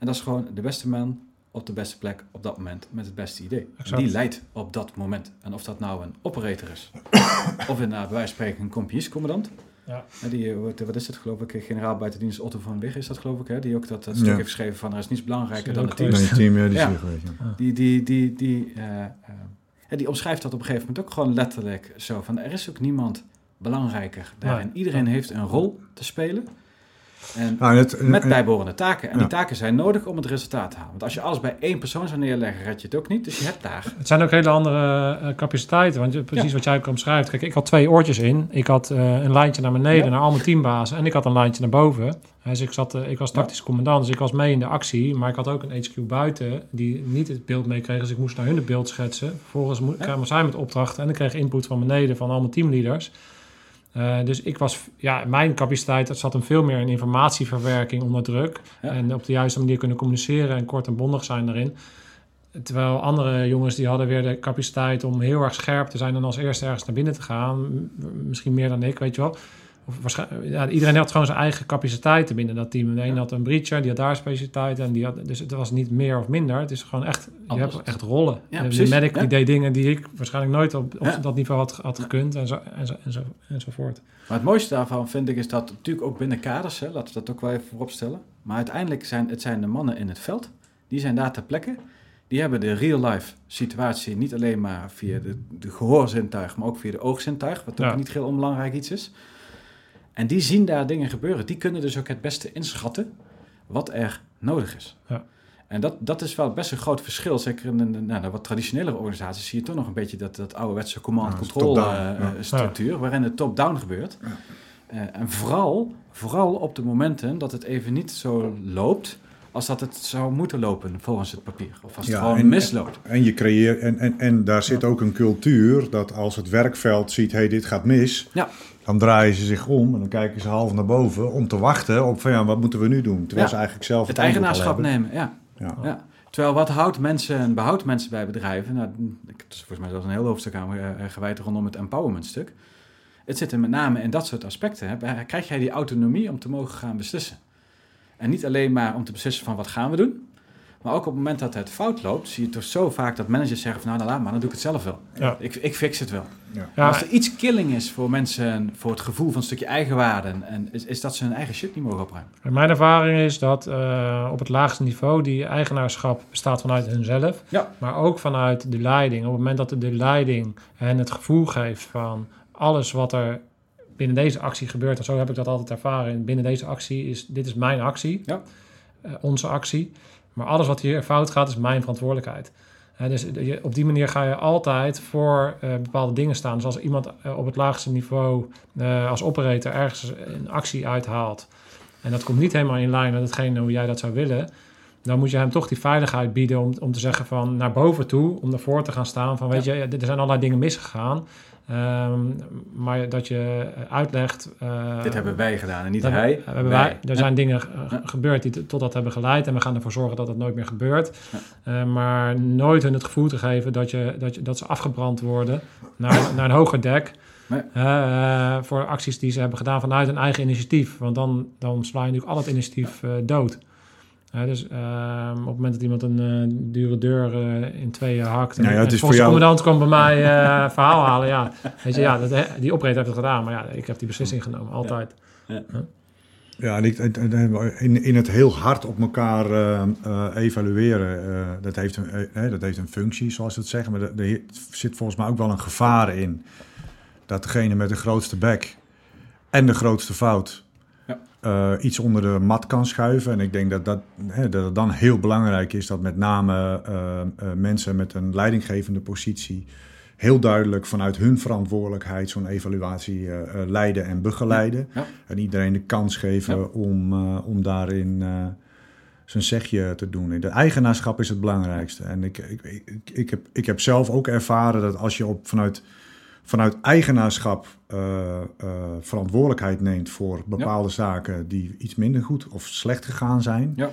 En dat is gewoon de beste man op de beste plek op dat moment met het beste idee. Exact. die leidt op dat moment. En of dat nou een operator is, of inderdaad bij wijze van spreken een compiescommandant. Ja. Die, eh, wat, wat is het geloof ik, generaal buitendienst Otto van Wigge is dat geloof ik, hè? die ook dat, dat stuk Ja. heeft geschreven van er is niets belangrijker Is dan het team. Nee, team, ja, die Ja. geweest, ja. Die, die, die, die, eh, eh, die omschrijft dat op een gegeven moment ook gewoon letterlijk zo. Van er is ook niemand belangrijker daarin. Iedereen heeft een rol te spelen. En Nou, het, met en- bijbehorende taken. En Ja. die taken zijn nodig om het resultaat te halen. Want als je alles bij één persoon zou neerleggen, red je het ook niet. Dus je hebt daar. Het zijn ook hele andere eh, capaciteiten. Want precies Ja. wat jij ook omschrijft. Kijk, ik had twee oortjes in. Ik had eh, een lijntje naar beneden Ja. naar al mijn teambazen. En ik had een lijntje naar boven. Dus ik, zat, eh, ik was tactisch commandant. Dus ik was mee in de actie. Maar ik had ook een HQ buiten die niet het beeld meekreeg. Dus ik moest naar hun het beeld schetsen. Vervolgens kwamen zij met opdrachten. En ik kreeg input van beneden van al mijn teamleaders. Eh, dus ik was, ja, mijn capaciteit dat zat hem veel meer in informatieverwerking onder druk. Ja. En op de juiste manier kunnen communiceren en kort en bondig zijn daarin. Terwijl andere jongens die hadden weer de capaciteit om heel erg scherp te zijn en als eerste ergens naar binnen te gaan. Misschien meer dan ik, weet je wel. Ja, iedereen had gewoon zijn eigen capaciteiten binnen dat team. De een had een breacher, die had daar specialiteit. En die had, dus het was niet meer of minder. Het is gewoon echt, je Anders. hebt echt rollen. Ja, de, medic die deed dingen die ik waarschijnlijk nooit op, op dat niveau had, had gekund. En zo, en, zo, en, zo, enzovoort. Maar het mooiste daarvan vind ik is dat natuurlijk ook binnen kaders, hè, laten we dat ook wel even voorop stellen. Maar uiteindelijk zijn het zijn de mannen in het veld. Die zijn daar ter plekke. Die hebben de real-life situatie niet alleen maar via de, de gehoorzintuig, maar ook via de oogzintuig. Wat ook Ja. niet heel onbelangrijk iets is. En die zien daar dingen gebeuren. Die kunnen dus ook het beste inschatten wat er nodig is. Ja. En dat, dat is wel best een groot verschil. Zeker in een nou, de wat traditionelere organisaties zie je toch nog een beetje dat, dat ouderwetse Ja, command-control dat is eh, ja. eh, structuur, waarin het top-down gebeurt. Eh, en vooral, vooral op de momenten dat het even niet zo loopt als dat het zou moeten lopen volgens het papier. Of als het Ja, gewoon en- misloopt. En je creëert en, en, en daar zit ook een cultuur dat als het werkveld ziet, hey, dit gaat mis, Ja. Dan draaien ze zich om en dan kijken ze half naar boven om te wachten op van ja, wat moeten we nu doen? Terwijl ze eigenlijk zelf Het eigenaarschap nemen, ja. Ja. Terwijl wat houdt mensen, behoudt mensen bij bedrijven? Nou, ik heb volgens mij zelfs een heel hoofdstuk aan eh, gewijd rondom het empowerment stuk. Het zit er met name in dat soort aspecten. Hè. Krijg jij die autonomie om te mogen gaan beslissen? En niet alleen maar om te beslissen van wat gaan we doen, maar ook op het moment dat het fout loopt, zie je toch zo vaak dat managers zeggen van nou, nou laat maar, dan doe ik het zelf wel. Ja. Ik, ik fix het wel. Ja. Als er iets killing is voor mensen, voor het gevoel van een stukje eigenwaarde, en is, is dat ze hun eigen shit niet mogen opruimen. En Mijn ervaring is dat eh, op het laagste niveau die eigenaarschap bestaat vanuit hunzelf, Ja. maar ook vanuit de leiding. Op het moment dat de leiding hen het gevoel geeft van alles wat er binnen deze actie gebeurt, en zo heb ik dat altijd ervaren, binnen deze actie is, dit is mijn actie, Ja. eh, onze actie, maar alles wat hier fout gaat is mijn verantwoordelijkheid. Dus je- op die manier ga je altijd voor eh, bepaalde dingen staan. Dus als iemand eh, op het laagste niveau eh, als operator ergens een actie uithaalt, en dat komt niet helemaal in lijn met hetgene hoe jij dat zou willen. Dan moet je hem toch die veiligheid bieden om, om te zeggen van naar boven toe, om ervoor te gaan staan van weet je, er zijn allerlei dingen misgegaan. Ehm, maar dat je uitlegt. eh, Dit hebben wij gedaan en niet dat hij. hebben wij. wij, er zijn dingen ge- Ja. gebeurd die tot dat hebben geleid en we gaan ervoor zorgen dat het nooit meer gebeurt. Ja. Eh, maar nooit hun het gevoel te geven dat, je, dat, je, dat ze afgebrand worden naar, naar een hoger dek. Nee. eh, eh, voor acties die ze hebben gedaan vanuit hun eigen initiatief. Want dan, dan sla je natuurlijk al het initiatief eh, dood. Dus eh, op het moment dat iemand een eh, dure deur eh, in tweeën hakt... en, Nou ja, het en is volgens de commandant komt bij mij eh, verhaal halen. Ja, weet je, ja dat, die operator heeft het gedaan. Maar ja, ik heb die beslissing genomen, altijd. Ja, en ik- en- en- in, in het heel hard op elkaar evalueren, eh, dat, heeft een, dat heeft een functie, zoals ze het zeggen. Maar er- er zit volgens mij ook wel een gevaar in. Dat degene met de grootste bek en de grootste fout Eh, iets onder de mat kan schuiven. En ik denk dat, dat, hè, dat het dan heel belangrijk is dat met name eh, eh, mensen met een leidinggevende positie heel duidelijk vanuit hun verantwoordelijkheid zo'n evaluatie leiden en begeleiden. Ja. En iedereen de kans geven Ja. om, om daarin zijn zegje te doen. De eigenaarschap is het belangrijkste. En ik, ik, ik, ik, heb, ik heb zelf ook ervaren dat als je op, vanuit, vanuit eigenaarschap eh, eh, verantwoordelijkheid neemt voor bepaalde zaken die iets minder goed of slecht gegaan zijn, Ja.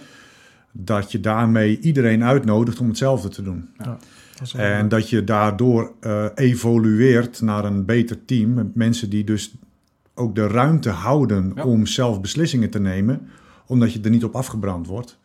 dat je daarmee iedereen uitnodigt om hetzelfde te doen. Dat wel- En dat je daardoor eh, evolueert naar een beter team. Met mensen die dus ook de ruimte houden Ja. om zelf beslissingen te nemen. Omdat je er niet op afgebrand wordt.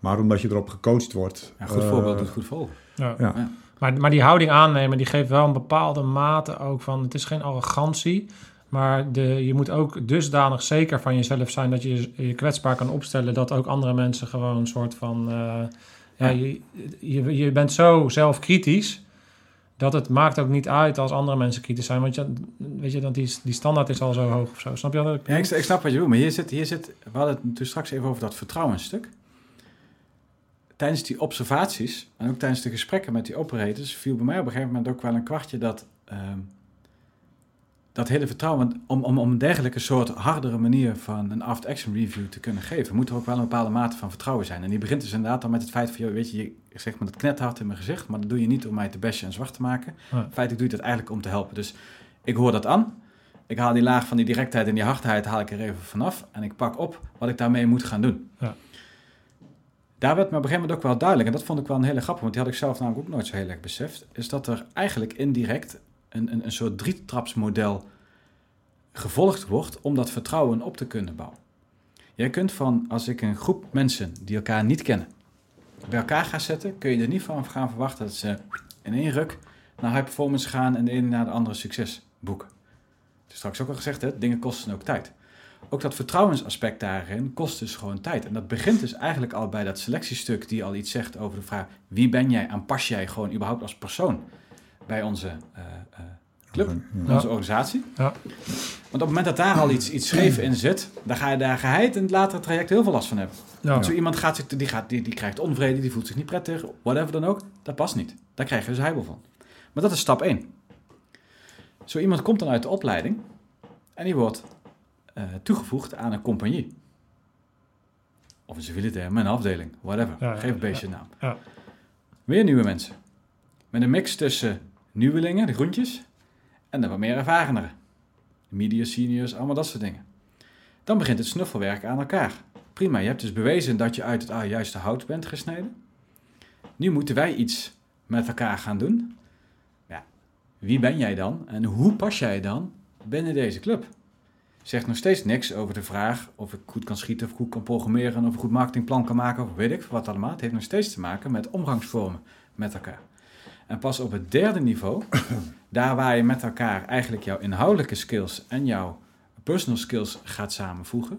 Maar omdat je erop gecoacht wordt. Ja, goed voorbeeld doet goed volgen. ja. Ja. Ja. Maar, maar die houding aannemen, die geeft wel een bepaalde mate ook van... Het is geen arrogantie, maar de, je moet ook dusdanig zeker van jezelf zijn... dat je je- kwetsbaar kan opstellen dat ook andere mensen gewoon een soort van... eh, ja, Ja. je, je, je bent zo zelfkritisch dat het maakt ook niet uit als andere mensen kritisch zijn. Want je, weet je, dat die, die standaard is al zo hoog of zo. Snap je wat ik Ja, ik, ik snap wat je bedoelt, maar hier zit, hier zit, we hadden het toen straks even over dat vertrouwensstuk. Tijdens die observaties en ook tijdens de gesprekken met die operators viel bij mij op een gegeven moment ook wel een kwartje dat ehm, dat hele vertrouwen, om, om, om een dergelijke soort hardere manier van een after-action review te kunnen geven, moet er ook wel een bepaalde mate van vertrouwen zijn. En die begint dus inderdaad dan met het feit van, joh, weet je, je zegt me dat knethard in mijn gezicht, maar dat doe je niet om mij te bashen en zwart te maken. Ja. Feitelijk doe je dat eigenlijk om te helpen. Dus ik hoor dat aan. Ik haal die laag van die directheid en die hardheid haal ik er even vanaf. En ik pak op wat ik daarmee moet gaan doen. Ja. Daar werd me op een gegeven moment ook wel duidelijk. En dat vond ik wel een hele grappig. Want die had ik zelf namelijk ook nooit zo heel erg beseft. Is dat er eigenlijk indirect een, een, een soort drietrapsmodel gevolgd wordt. Om dat vertrouwen op te kunnen bouwen. Jij kunt van, als ik een groep mensen die elkaar niet kennen. Bij elkaar ga zetten. Kun je er niet van gaan verwachten dat ze in één ruk naar high performance gaan. En de ene naar de andere succes boeken. Het is straks ook al gezegd, hè, dingen kosten ook tijd. Ook dat vertrouwensaspect daarin kost dus gewoon tijd. En dat begint dus eigenlijk al bij dat selectiestuk die al iets zegt over de vraag... wie ben jij en pas jij gewoon überhaupt als persoon bij onze eh, eh, club, Ja. onze organisatie? Ja. Want op het moment dat daar al iets, iets scheef in zit... dan ga je daar geheid in het latere traject heel veel last van hebben. Ja. Zo iemand gaat, zich- die, gaat, die, die krijgt onvrede, die voelt zich niet prettig, whatever dan ook. Dat past niet. Daar krijg je dus heibel van. Maar dat is stap 1. Zo iemand komt dan uit de opleiding en die wordt eh, toegevoegd aan een compagnie. Of een civiele term, een afdeling, whatever. Ja, Geef een beestje een naam. Ja. Weer nieuwe mensen. Met een mix tussen nieuwelingen, de groentjes, en de wat meer ervareneren. De media seniors, allemaal dat soort dingen. Dan begint het snuffelwerk aan elkaar. Prima, je hebt dus bewezen dat je uit het ah, juiste hout bent gesneden. Nu moeten wij iets met elkaar gaan doen. Ja, wie ben jij dan en hoe pas jij dan binnen deze club? Zegt nog steeds niks over de vraag of ik goed kan schieten, of goed kan programmeren, of een goed marketingplan kan maken, of weet ik wat allemaal. Het heeft nog steeds te maken met omgangsvormen met elkaar. En pas op het derde niveau, daar waar je met elkaar eigenlijk jouw inhoudelijke skills en jouw personal skills gaat samenvoegen,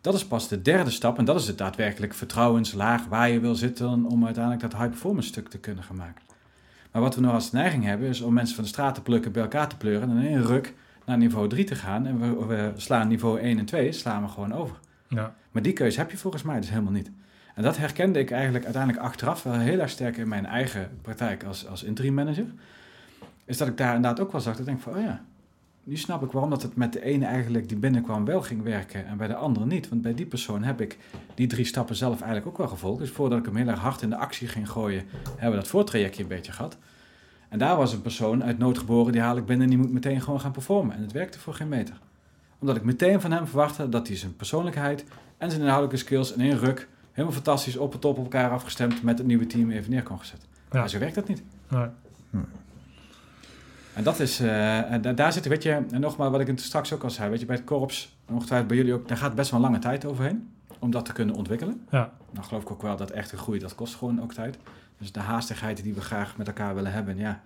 dat is pas de derde stap en dat is het daadwerkelijk vertrouwenslaag waar je wil zitten om uiteindelijk dat high performance stuk te kunnen gaan maken. Maar wat we nog als neiging hebben is om mensen van de straat te plukken, bij elkaar te pleuren en in één ruk naar niveau 3 te gaan en we, we slaan niveau 1 en 2 slaan we gewoon over. Ja. Maar die keuze heb je volgens mij dus helemaal niet. En dat herkende ik eigenlijk uiteindelijk achteraf wel heel erg sterk in mijn eigen praktijk als, als interim manager. Is dat ik daar inderdaad ook wel zag. Dat ik denk van, oh ja, nu snap ik waarom dat het met de ene eigenlijk die binnenkwam wel ging werken en bij de andere niet. Want bij die persoon heb ik die drie stappen zelf eigenlijk ook wel gevolgd. Dus voordat ik hem heel erg hard in de actie ging gooien, hebben we dat voortrajectje een beetje gehad. En daar was een persoon uit nood geboren, die haal ik binnen en die moet meteen gewoon gaan performen. En het werkte voor geen meter. Omdat ik meteen van hem verwachtte dat hij zijn persoonlijkheid en zijn inhoudelijke skills in één ruk helemaal fantastisch op het top op elkaar afgestemd met het nieuwe team even neer kon gezet. Ja. Maar zo werkt dat niet. Nee. En dat is, eh, en da- daar zit, weet je, en nogmaals wat ik het straks ook al zei, weet je, bij het korps, ongetwijfeld bij jullie ook, daar gaat best wel lange tijd overheen om dat te kunnen ontwikkelen. Ja. Nou geloof ik ook wel dat echte groei, dat kost gewoon ook tijd. Dus de haastigheid die we graag met elkaar willen hebben, ja,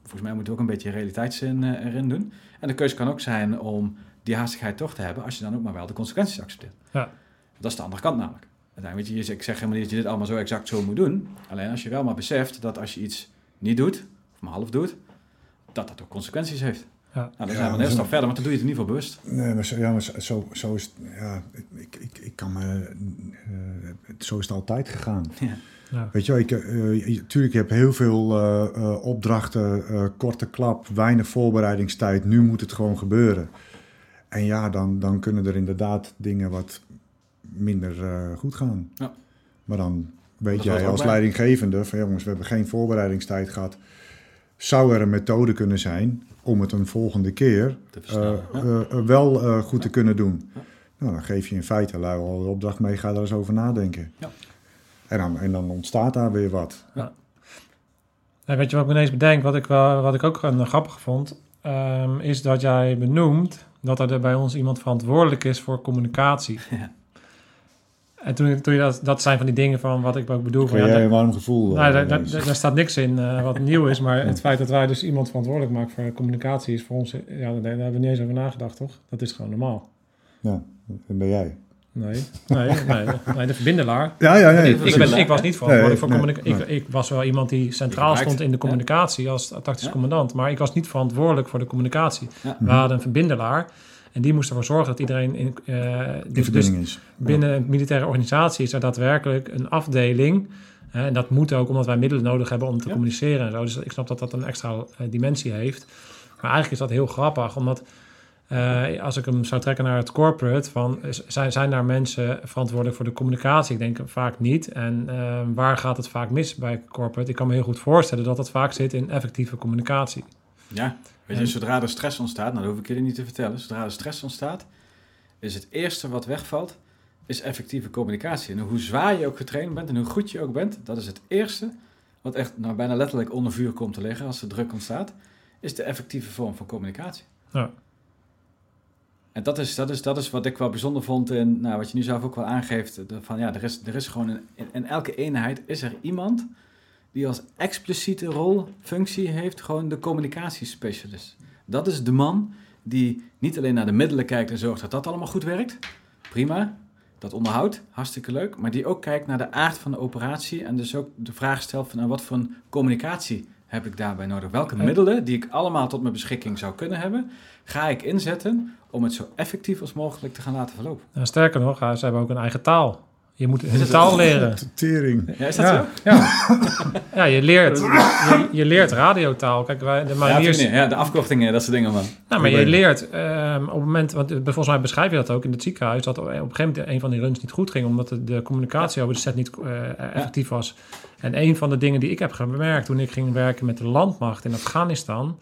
volgens mij moeten we ook een beetje realiteitszin eh, erin doen. En de keuze kan ook zijn om die haastigheid toch te hebben, als je dan ook maar wel de consequenties accepteert. Ja. Dat is de andere kant namelijk. Uiteindelijk, weet je, ik zeg helemaal niet dat je dit allemaal zo exact zo moet doen. Alleen als je wel maar beseft dat als je iets niet doet, of maar half doet, dat dat ook consequenties heeft. Ja. Nou, dan Ja, zijn we een heel stap verder, want dan doe je het in ieder geval bewust. Nee, maar zo, ja, maar zo, zo, zo is het. Ja, ik, ik, ik kan me. eh, zo is het altijd gegaan. Ja. Ja. Weet je, ik, je- tuurlijk, je hebt heel veel eh, opdrachten, korte klap, weinig voorbereidingstijd. Nu moet het gewoon gebeuren. En ja, dan, dan kunnen er inderdaad dingen wat minder goed gaan. Ja. Maar dan weet Dat jij als leidinggevende van jongens, we hebben geen voorbereidingstijd gehad. Zou er een methode kunnen zijn om het een volgende keer. Ja. wel goed te kunnen doen? Nou, dan geef je in feite lui al de opdracht mee, ga er eens over nadenken. Ja. En, dan, en dan ontstaat daar weer wat. En weet je wat ik me ineens bedenk, wat ik, wel, wat ik ook een grappig vond, ehm, is dat jij benoemt dat er bij ons iemand verantwoordelijk is voor communicatie. Ja. En toen, toen je dat, dat zijn van die dingen van wat ik ook bedoel. Van, ja, jij een warm gevoel? eh, nou, daar, daar, daar staat niks in eh, wat nieuw is, maar het feit dat wij dus iemand verantwoordelijk maken voor communicatie is voor ons, ja, daar, daar hebben we niet eens over nagedacht, toch? Dat is gewoon normaal. Ja, dat ben jij. Nee, nee, nee, nee de verbindelaar. Ja, ja, ja. Ik- ben, ik was niet verantwoordelijk Nee, voor nee, communicatie. Ik, ik was wel iemand die centraal stond in de communicatie als tactisch Ja. commandant, maar ik was niet verantwoordelijk voor de communicatie. Ja. We hadden een verbindelaar en die moest ervoor zorgen dat iedereen in, eh, In dus, dus verbinding is. binnen een militaire organisatie is er daadwerkelijk een afdeling. hè, en dat moet ook omdat wij middelen nodig hebben om te Ja. communiceren en zo. Dus ik snap dat dat een extra eh, dimensie heeft. Maar eigenlijk is dat heel grappig, omdat eh, als ik hem zou trekken naar het corporate, van, zijn, zijn daar mensen verantwoordelijk voor de communicatie? Ik denk vaak niet. En eh, waar gaat het vaak mis bij corporate? Ik kan me heel goed voorstellen dat het vaak zit in effectieve communicatie. Ja, weet je, En- zodra er stress ontstaat, nou dat hoef ik je niet te vertellen, zodra er stress ontstaat, is het eerste wat wegvalt, is effectieve communicatie. En hoe zwaar je ook getraind bent en hoe goed je ook bent, dat is het eerste wat echt nou, bijna letterlijk onder vuur komt te liggen als er druk ontstaat, is de effectieve vorm van communicatie. Ja. En dat is, dat, is, dat is wat ik wel bijzonder vond in, nou, wat je nu zelf ook wel aangeeft, de- van ja, er is, er is gewoon een, in, in elke eenheid is er iemand die als expliciete rol, functie heeft, gewoon de communicatiespecialist. Dat is de man die niet alleen naar de middelen kijkt en zorgt dat dat allemaal goed werkt, prima, dat onderhoudt, hartstikke leuk, maar die ook kijkt naar de aard van de operatie en dus ook de vraag stelt van nou, wat voor een communicatie heb ik daarbij nodig? Welke En- middelen die ik allemaal tot mijn beschikking zou kunnen hebben, ga ik inzetten om het zo effectief als mogelijk te gaan laten verlopen. En sterker nog, ze hebben ook een eigen taal. Je moet hun taal leren. Tering. Ja, is dat ja, zo? Ja. ja, je leert, je, je leert radiotaal. Kijk, wij, de Ja, tuurlijk, ja, de afkortingen, dat soort dingen, man. nou, maar je leert ehm, op het moment... Want eh, volgens mij beschrijf je dat ook in het ziekenhuis... dat op een gegeven moment een van die runs niet goed ging... omdat de, de communicatie over de set niet eh, effectief was. En een van de dingen die ik heb gemerkt... toen ik ging werken met de landmacht in Afghanistan...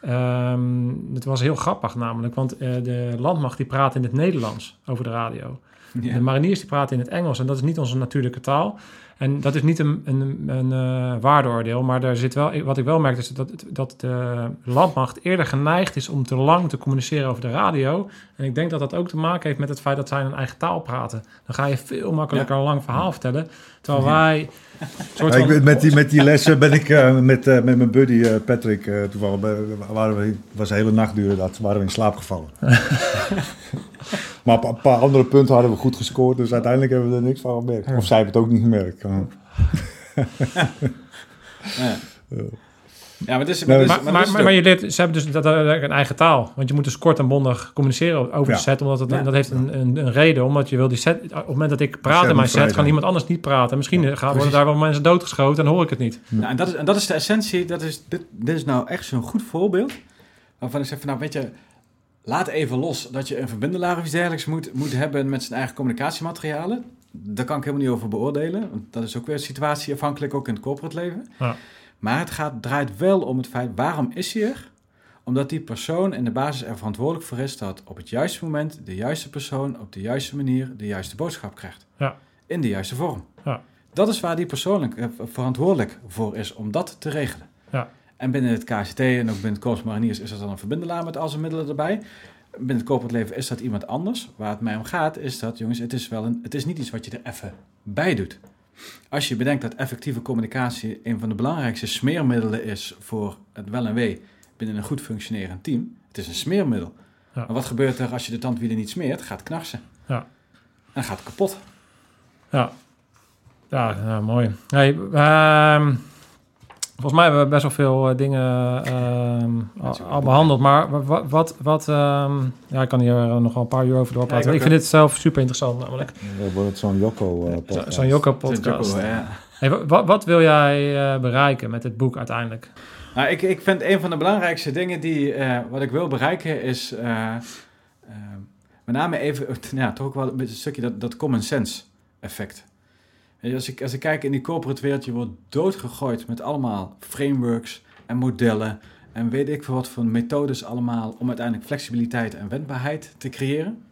ehm, het was heel grappig namelijk... want eh, de landmacht die praat in het Nederlands over de radio... Ja. De mariniers die praten in het Engels en dat is niet onze natuurlijke taal. En dat is niet een, een, een eh, waardeoordeel, maar daar zit wel, wat ik wel merk is dat, dat de landmacht eerder geneigd is om te lang te communiceren over de radio. En ik denk dat dat ook te maken heeft met het feit dat zij een eigen taal praten. Dan ga je veel makkelijker een lang verhaal vertellen. Terwijl wij... Soort Ja, ik met, die, met die lessen ben ik eh, met, eh, met mijn buddy eh, Patrick eh, toevallig, waren we, was een hele nacht duurde dat, waren we in slaap gevallen. maar op een paar andere punten hadden we goed gescoord, dus uiteindelijk hebben we er niks van gemerkt. Of zij hebben het ook niet gemerkt. Ja. Ja, maar, het is, maar, maar, je leert, ze hebben dus dat, een eigen taal. Want je moet dus kort en bondig communiceren over Ja. de set. Omdat het, Ja. dat heeft een, een, een reden. Omdat je wil die set... Op het moment dat ik praat in mijn set... kan iemand anders niet praten. Misschien gaan, worden daar wel mensen doodgeschoten... en hoor ik het niet. Nou, en, dat is, en dat is de essentie. Dat is, dit, dit is nou echt zo'n goed voorbeeld. Waarvan ik zeg van, nou weet je, laat even los dat je een verbindelaar of iets dergelijks moet, moet hebben met zijn eigen communicatiematerialen. Daar kan ik helemaal niet over beoordelen. Want dat is ook weer situatieafhankelijk, ook in het corporate leven. Ja. Maar het gaat, draait wel om het feit, waarom is hij er? Omdat die persoon in de basis er verantwoordelijk voor is dat op het juiste moment de juiste persoon op de juiste manier de juiste boodschap krijgt. Ja. In de juiste vorm. Ja. Dat is waar die persoonlijk eh, verantwoordelijk voor is om dat te regelen. Ja. En binnen het KCT en ook binnen het Korps Mariniers is dat dan een verbindelaar met al zijn middelen erbij. Binnen het corporate leven is dat iemand anders. Waar het mij om gaat is dat, jongens, het is, wel een, het is niet iets wat je er even bij doet. Als je bedenkt dat effectieve communicatie een van de belangrijkste smeermiddelen is voor het wel en wee binnen een goed functionerend team. Het is een smeermiddel. Ja. Maar wat gebeurt er als je de tandwielen niet smeert? Gaat knarsen. Ja. En gaat kapot. Ja, ja, ja mooi. Hey, ehm, Volgens mij hebben we best wel veel eh, dingen ehm, al, al behandeld. Maar wa- wa- wat... wat ehm, ja, ik kan hier eh, nog wel een paar uur over doorpraten. Ja, ik vind dit zelf super interessant namelijk. Dan wordt het zo'n Zo- Jocko-podcast. Zo'n Jocko-podcast. Ja. Hey, wa- wa- wat wil jij eh, bereiken met dit boek uiteindelijk? Nou, ik, ik vind een van de belangrijkste dingen die eh, wat ik wil bereiken is eh, eh, met name even, ja, toch ook wel een stukje dat, dat common sense effect. Als ik, als ik kijk in die corporate wereld, je wordt doodgegooid met allemaal frameworks en modellen en weet ik veel wat voor methodes allemaal om uiteindelijk flexibiliteit en wendbaarheid te creëren.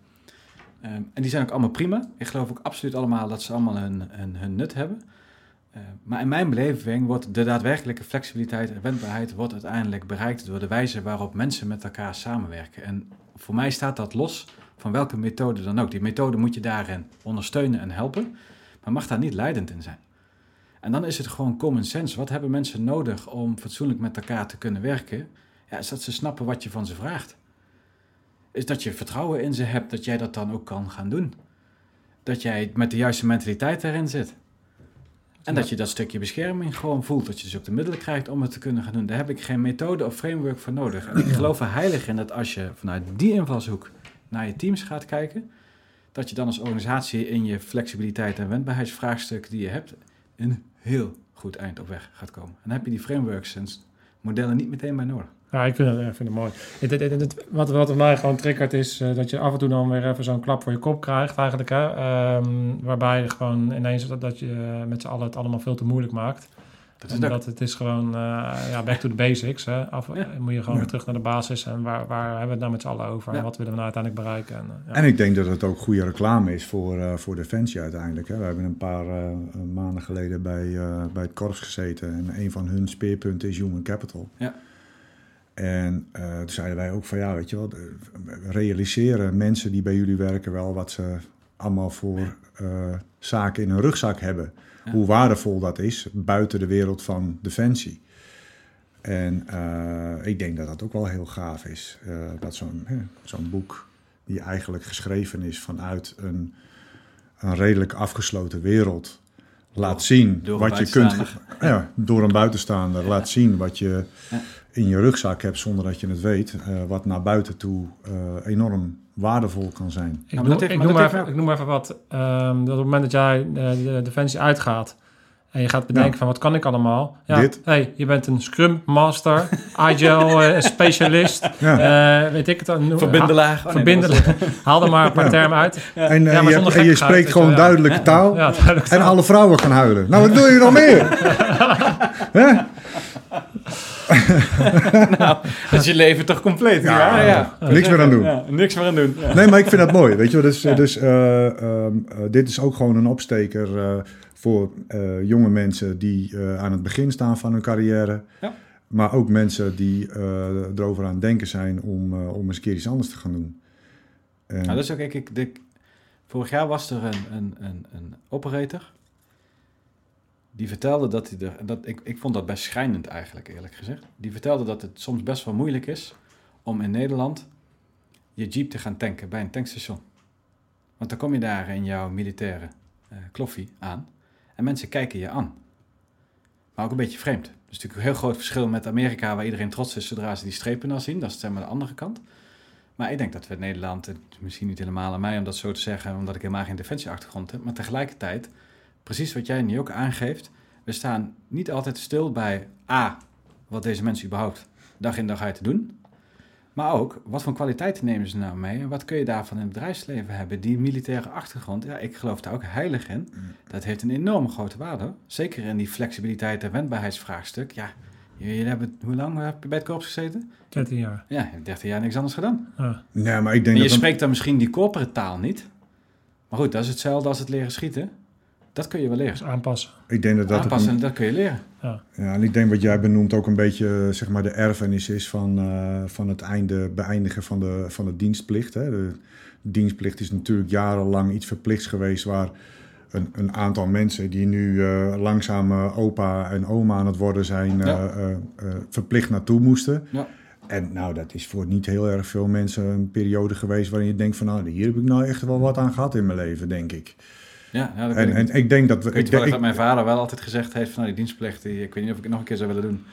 Ehm, en die zijn ook allemaal prima. Ik geloof ook absoluut allemaal dat ze allemaal hun, hun, hun nut hebben. Eh, maar in mijn beleving wordt de daadwerkelijke flexibiliteit en wendbaarheid wordt uiteindelijk bereikt door de wijze waarop mensen met elkaar samenwerken. En voor mij staat dat los van welke methode dan ook. Die methode moet je daarin ondersteunen en helpen, maar mag daar niet leidend in zijn. En dan is het gewoon common sense. Wat hebben mensen nodig om fatsoenlijk met elkaar te kunnen werken? Ja, is dat ze snappen wat je van ze vraagt. Is dat je vertrouwen in ze hebt dat jij dat dan ook kan gaan doen. Dat jij met de juiste mentaliteit erin zit. En dat je dat stukje bescherming gewoon voelt. Dat je dus ook de middelen krijgt om het te kunnen gaan doen. Daar heb ik geen methode of framework voor nodig. En ik geloof er heilig in dat als je vanuit die invalshoek naar je teams gaat kijken, dat je dan als organisatie in je flexibiliteit en wendbaarheidsvraagstuk die je hebt, een heel goed eind op weg gaat komen. En dan heb je die frameworks en modellen niet meteen bij nodig. Ja, ik vind het, vind het mooi. Wat, wat mij gewoon triggert is eh, dat je af en toe dan weer even zo'n klap voor je kop krijgt eigenlijk. Hè? Ehm, waarbij je gewoon ineens dat, dat je met z'n allen het allemaal veel te moeilijk maakt. Dat is het ook. Omdat het is gewoon eh, ja, back to the basics. Hè? Af, Ja. Moet je gewoon weer terug naar de basis. En waar, waar hebben we het nou met z'n allen over? Ja. En wat willen we nou uiteindelijk bereiken? En, eh, ja. En ik denk dat het ook goede reclame is voor, eh, voor Defensie uiteindelijk. Hè. We hebben een paar eh, maanden geleden bij, eh, bij het korps gezeten. En een van hun speerpunten is human capital. Ja. En eh, toen zeiden wij ook van ja, weet je wel, realiseren mensen die bij jullie werken wel wat ze allemaal voor eh, zaken in hun rugzak hebben. Ja. Hoe waardevol dat is buiten de wereld van Defensie. En eh, ik denk dat dat ook wel heel gaaf is. eh, dat zo'n zo'n boek, die eigenlijk geschreven is vanuit een, een redelijk afgesloten wereld, laat zien door wat je kunt. Ja, door een buitenstaander laat zien wat je Ja. In je rugzak hebt zonder dat je het weet. eh, wat naar buiten toe eh, enorm waardevol kan zijn. Ik, maar heeft- ik, maar noem dat even, ik noem even wat. Ehm, dat op het moment dat jij eh, de defensie uitgaat en je gaat bedenken Ja. van wat kan ik allemaal? Ja, Dit. Hey, je bent een Scrum Master, Agile eh, specialist, Ja. eh, weet ik het dan? Verbindelaar. Oh, nee, verbindelaar. Haal er maar een paar termen uit. En, Ja, maar je, zonder en je gekkigheid, spreekt gewoon duidelijke taal. Ja, duidelijk. En alle vrouwen gaan huilen. Nou, wat wil je nog meer? Hè? Dat is je leven toch compleet? Ja, ja. Niks meer aan doen. Ja, niks meer aan doen. Ja. Nee, maar ik vind dat mooi. Weet je, wel. dus, dus eh, ehm, eh, dit is ook gewoon een opsteker eh, voor jonge mensen die aan het begin staan van hun carrière. Ja. Maar ook mensen die erover aan het denken zijn om, om eens een keer iets anders te gaan doen. En, Nou, dat is ook, kijk, ik, de, vorig jaar was er een, een, een, een operator. Die vertelde dat hij er, dat, ik, ik vond dat best schrijnend eigenlijk, eerlijk gezegd. Die vertelde dat het soms best wel moeilijk is om in Nederland je jeep te gaan tanken bij een tankstation. Want dan kom je daar in jouw militaire eh, kloffie aan en mensen kijken je aan. Maar ook een beetje vreemd. Dat is natuurlijk een heel groot verschil met Amerika, waar iedereen trots is zodra ze die strepen dan zien. Dat is zeg maar de andere kant. Maar ik denk dat we in Nederland, misschien niet helemaal aan mij om dat zo te zeggen, omdat ik helemaal geen defensieachtergrond heb, maar tegelijkertijd, precies wat jij nu ook aangeeft, we staan niet altijd stil bij A, wat deze mensen überhaupt dag in dag uit te doen, maar ook, wat voor kwaliteiten nemen ze nou mee en wat kun je daarvan in het bedrijfsleven hebben? Die militaire achtergrond, ja, ik geloof daar ook heilig in. Dat heeft een enorme grote waarde. Zeker in die flexibiliteit en wendbaarheidsvraagstuk. Ja, jullie hebben, hoe lang heb je bij het korps gezeten? 13 jaar. Ja, je hebt 13 jaar niks anders gedaan. Ja. nee, maar ik denk En je dat... spreekt dan misschien die corporate taal niet. Maar goed, dat is hetzelfde als het leren schieten. Dat kun je wel Dus leren. aanpassen. ik denk dat dat Aanpassen, een- dat kun je leren. Ja, en ik denk wat jij benoemt ook een beetje eh, zeg maar, de erfenis is van, eh, van het einde, beëindigen van de, van de dienstplicht. Hè. De dienstplicht is natuurlijk jarenlang iets verplichts geweest waar een, een aantal mensen die nu eh, langzaam opa en oma aan het worden zijn, eh, Ja. eh, eh, verplicht naartoe moesten. Ja. En nou, dat is voor niet heel erg veel mensen een periode geweest waarin je denkt van nou, hier heb ik nou echt wel wat aan gehad in mijn leven, denk ik. Ja, ja dat En, ik. en ik denk dat... Ik Ik, ik, dat mijn vader wel altijd gezegd heeft van nou, die dienstplicht, die, ik weet niet of ik het nog een keer zou willen doen.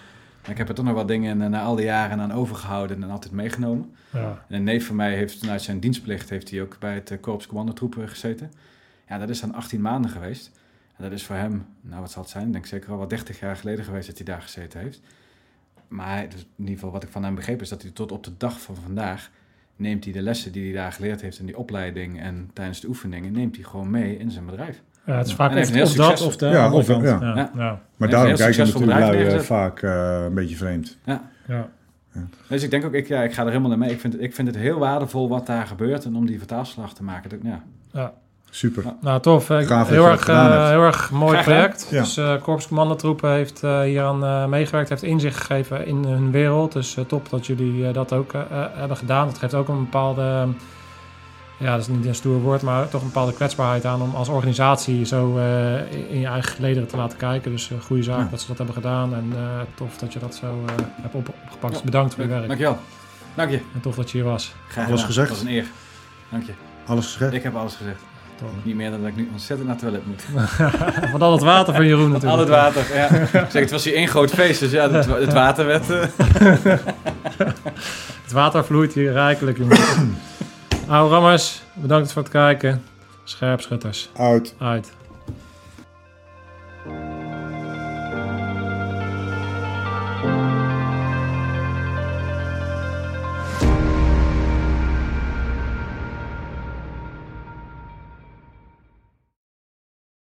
Maar ik heb er toch nog wat dingen eh, na al die jaren aan overgehouden en altijd meegenomen. Ja. En een neef van mij heeft vanuit zijn dienstplicht heeft hij ook bij het eh, Korps Commandotroepen gezeten. Ja, dat is dan 18 maanden geweest. En dat is voor hem, nou wat zal het zijn, ik denk zeker al wat 30 jaar geleden geweest dat hij daar gezeten heeft. Maar dus in ieder geval wat ik van hem begreep is dat hij tot op de dag van vandaag neemt hij de lessen die hij daar geleerd heeft in die opleiding en tijdens de oefeningen, neemt hij gewoon mee in zijn bedrijf. Ja, het is vaak of, heel dat of de Ja, of- ja. Ja, Ja. ja. maar daarom kijken natuurlijk lui eh, vaak eh, een beetje vreemd. Ja. ja. Dus ik denk ook, ik, ja, ik ga er helemaal naar mee. Ik vind, het, ik vind het heel waardevol wat daar gebeurt en om die vertaalslag te maken. Dat, ja. ja. Super. Ja. Nou, tof. Dat heel, erg, dat eh, heel erg mooi Graag project. Ja. Dus eh Korps Commandotroepen heeft eh, hier aan eh, meegewerkt, heeft inzicht gegeven in hun wereld. Dus eh, top dat jullie eh, dat ook hebben gedaan. Het geeft ook een bepaalde, ja, dat is niet een stoer woord, maar toch een bepaalde kwetsbaarheid aan om als organisatie zo eh, in- je eigen gelederen te laten kijken. Dus uh, goede zaak Ja. dat ze dat hebben gedaan en eh, tof dat je dat zo eh, hebt op, opgepakt. Dus Ja. bedankt voor je werk. Dankjewel. Dank je. En tof dat je hier was. Graag Alles gedaan. gezegd? Dat was een eer. Dank je. Alles gezegd? Ik heb alles gezegd. Top. Niet meer dan dat ik nu ontzettend naar het toilet moet. Van al het water van Jeroen natuurlijk. Al het water, ja. Ik zeg, het was hier één groot feest, dus ja, het, het water werd... eh, Het water vloeit hier rijkelijk, jongens. Oude rammers, bedankt voor het kijken. Scherpschutters, Uit. uit.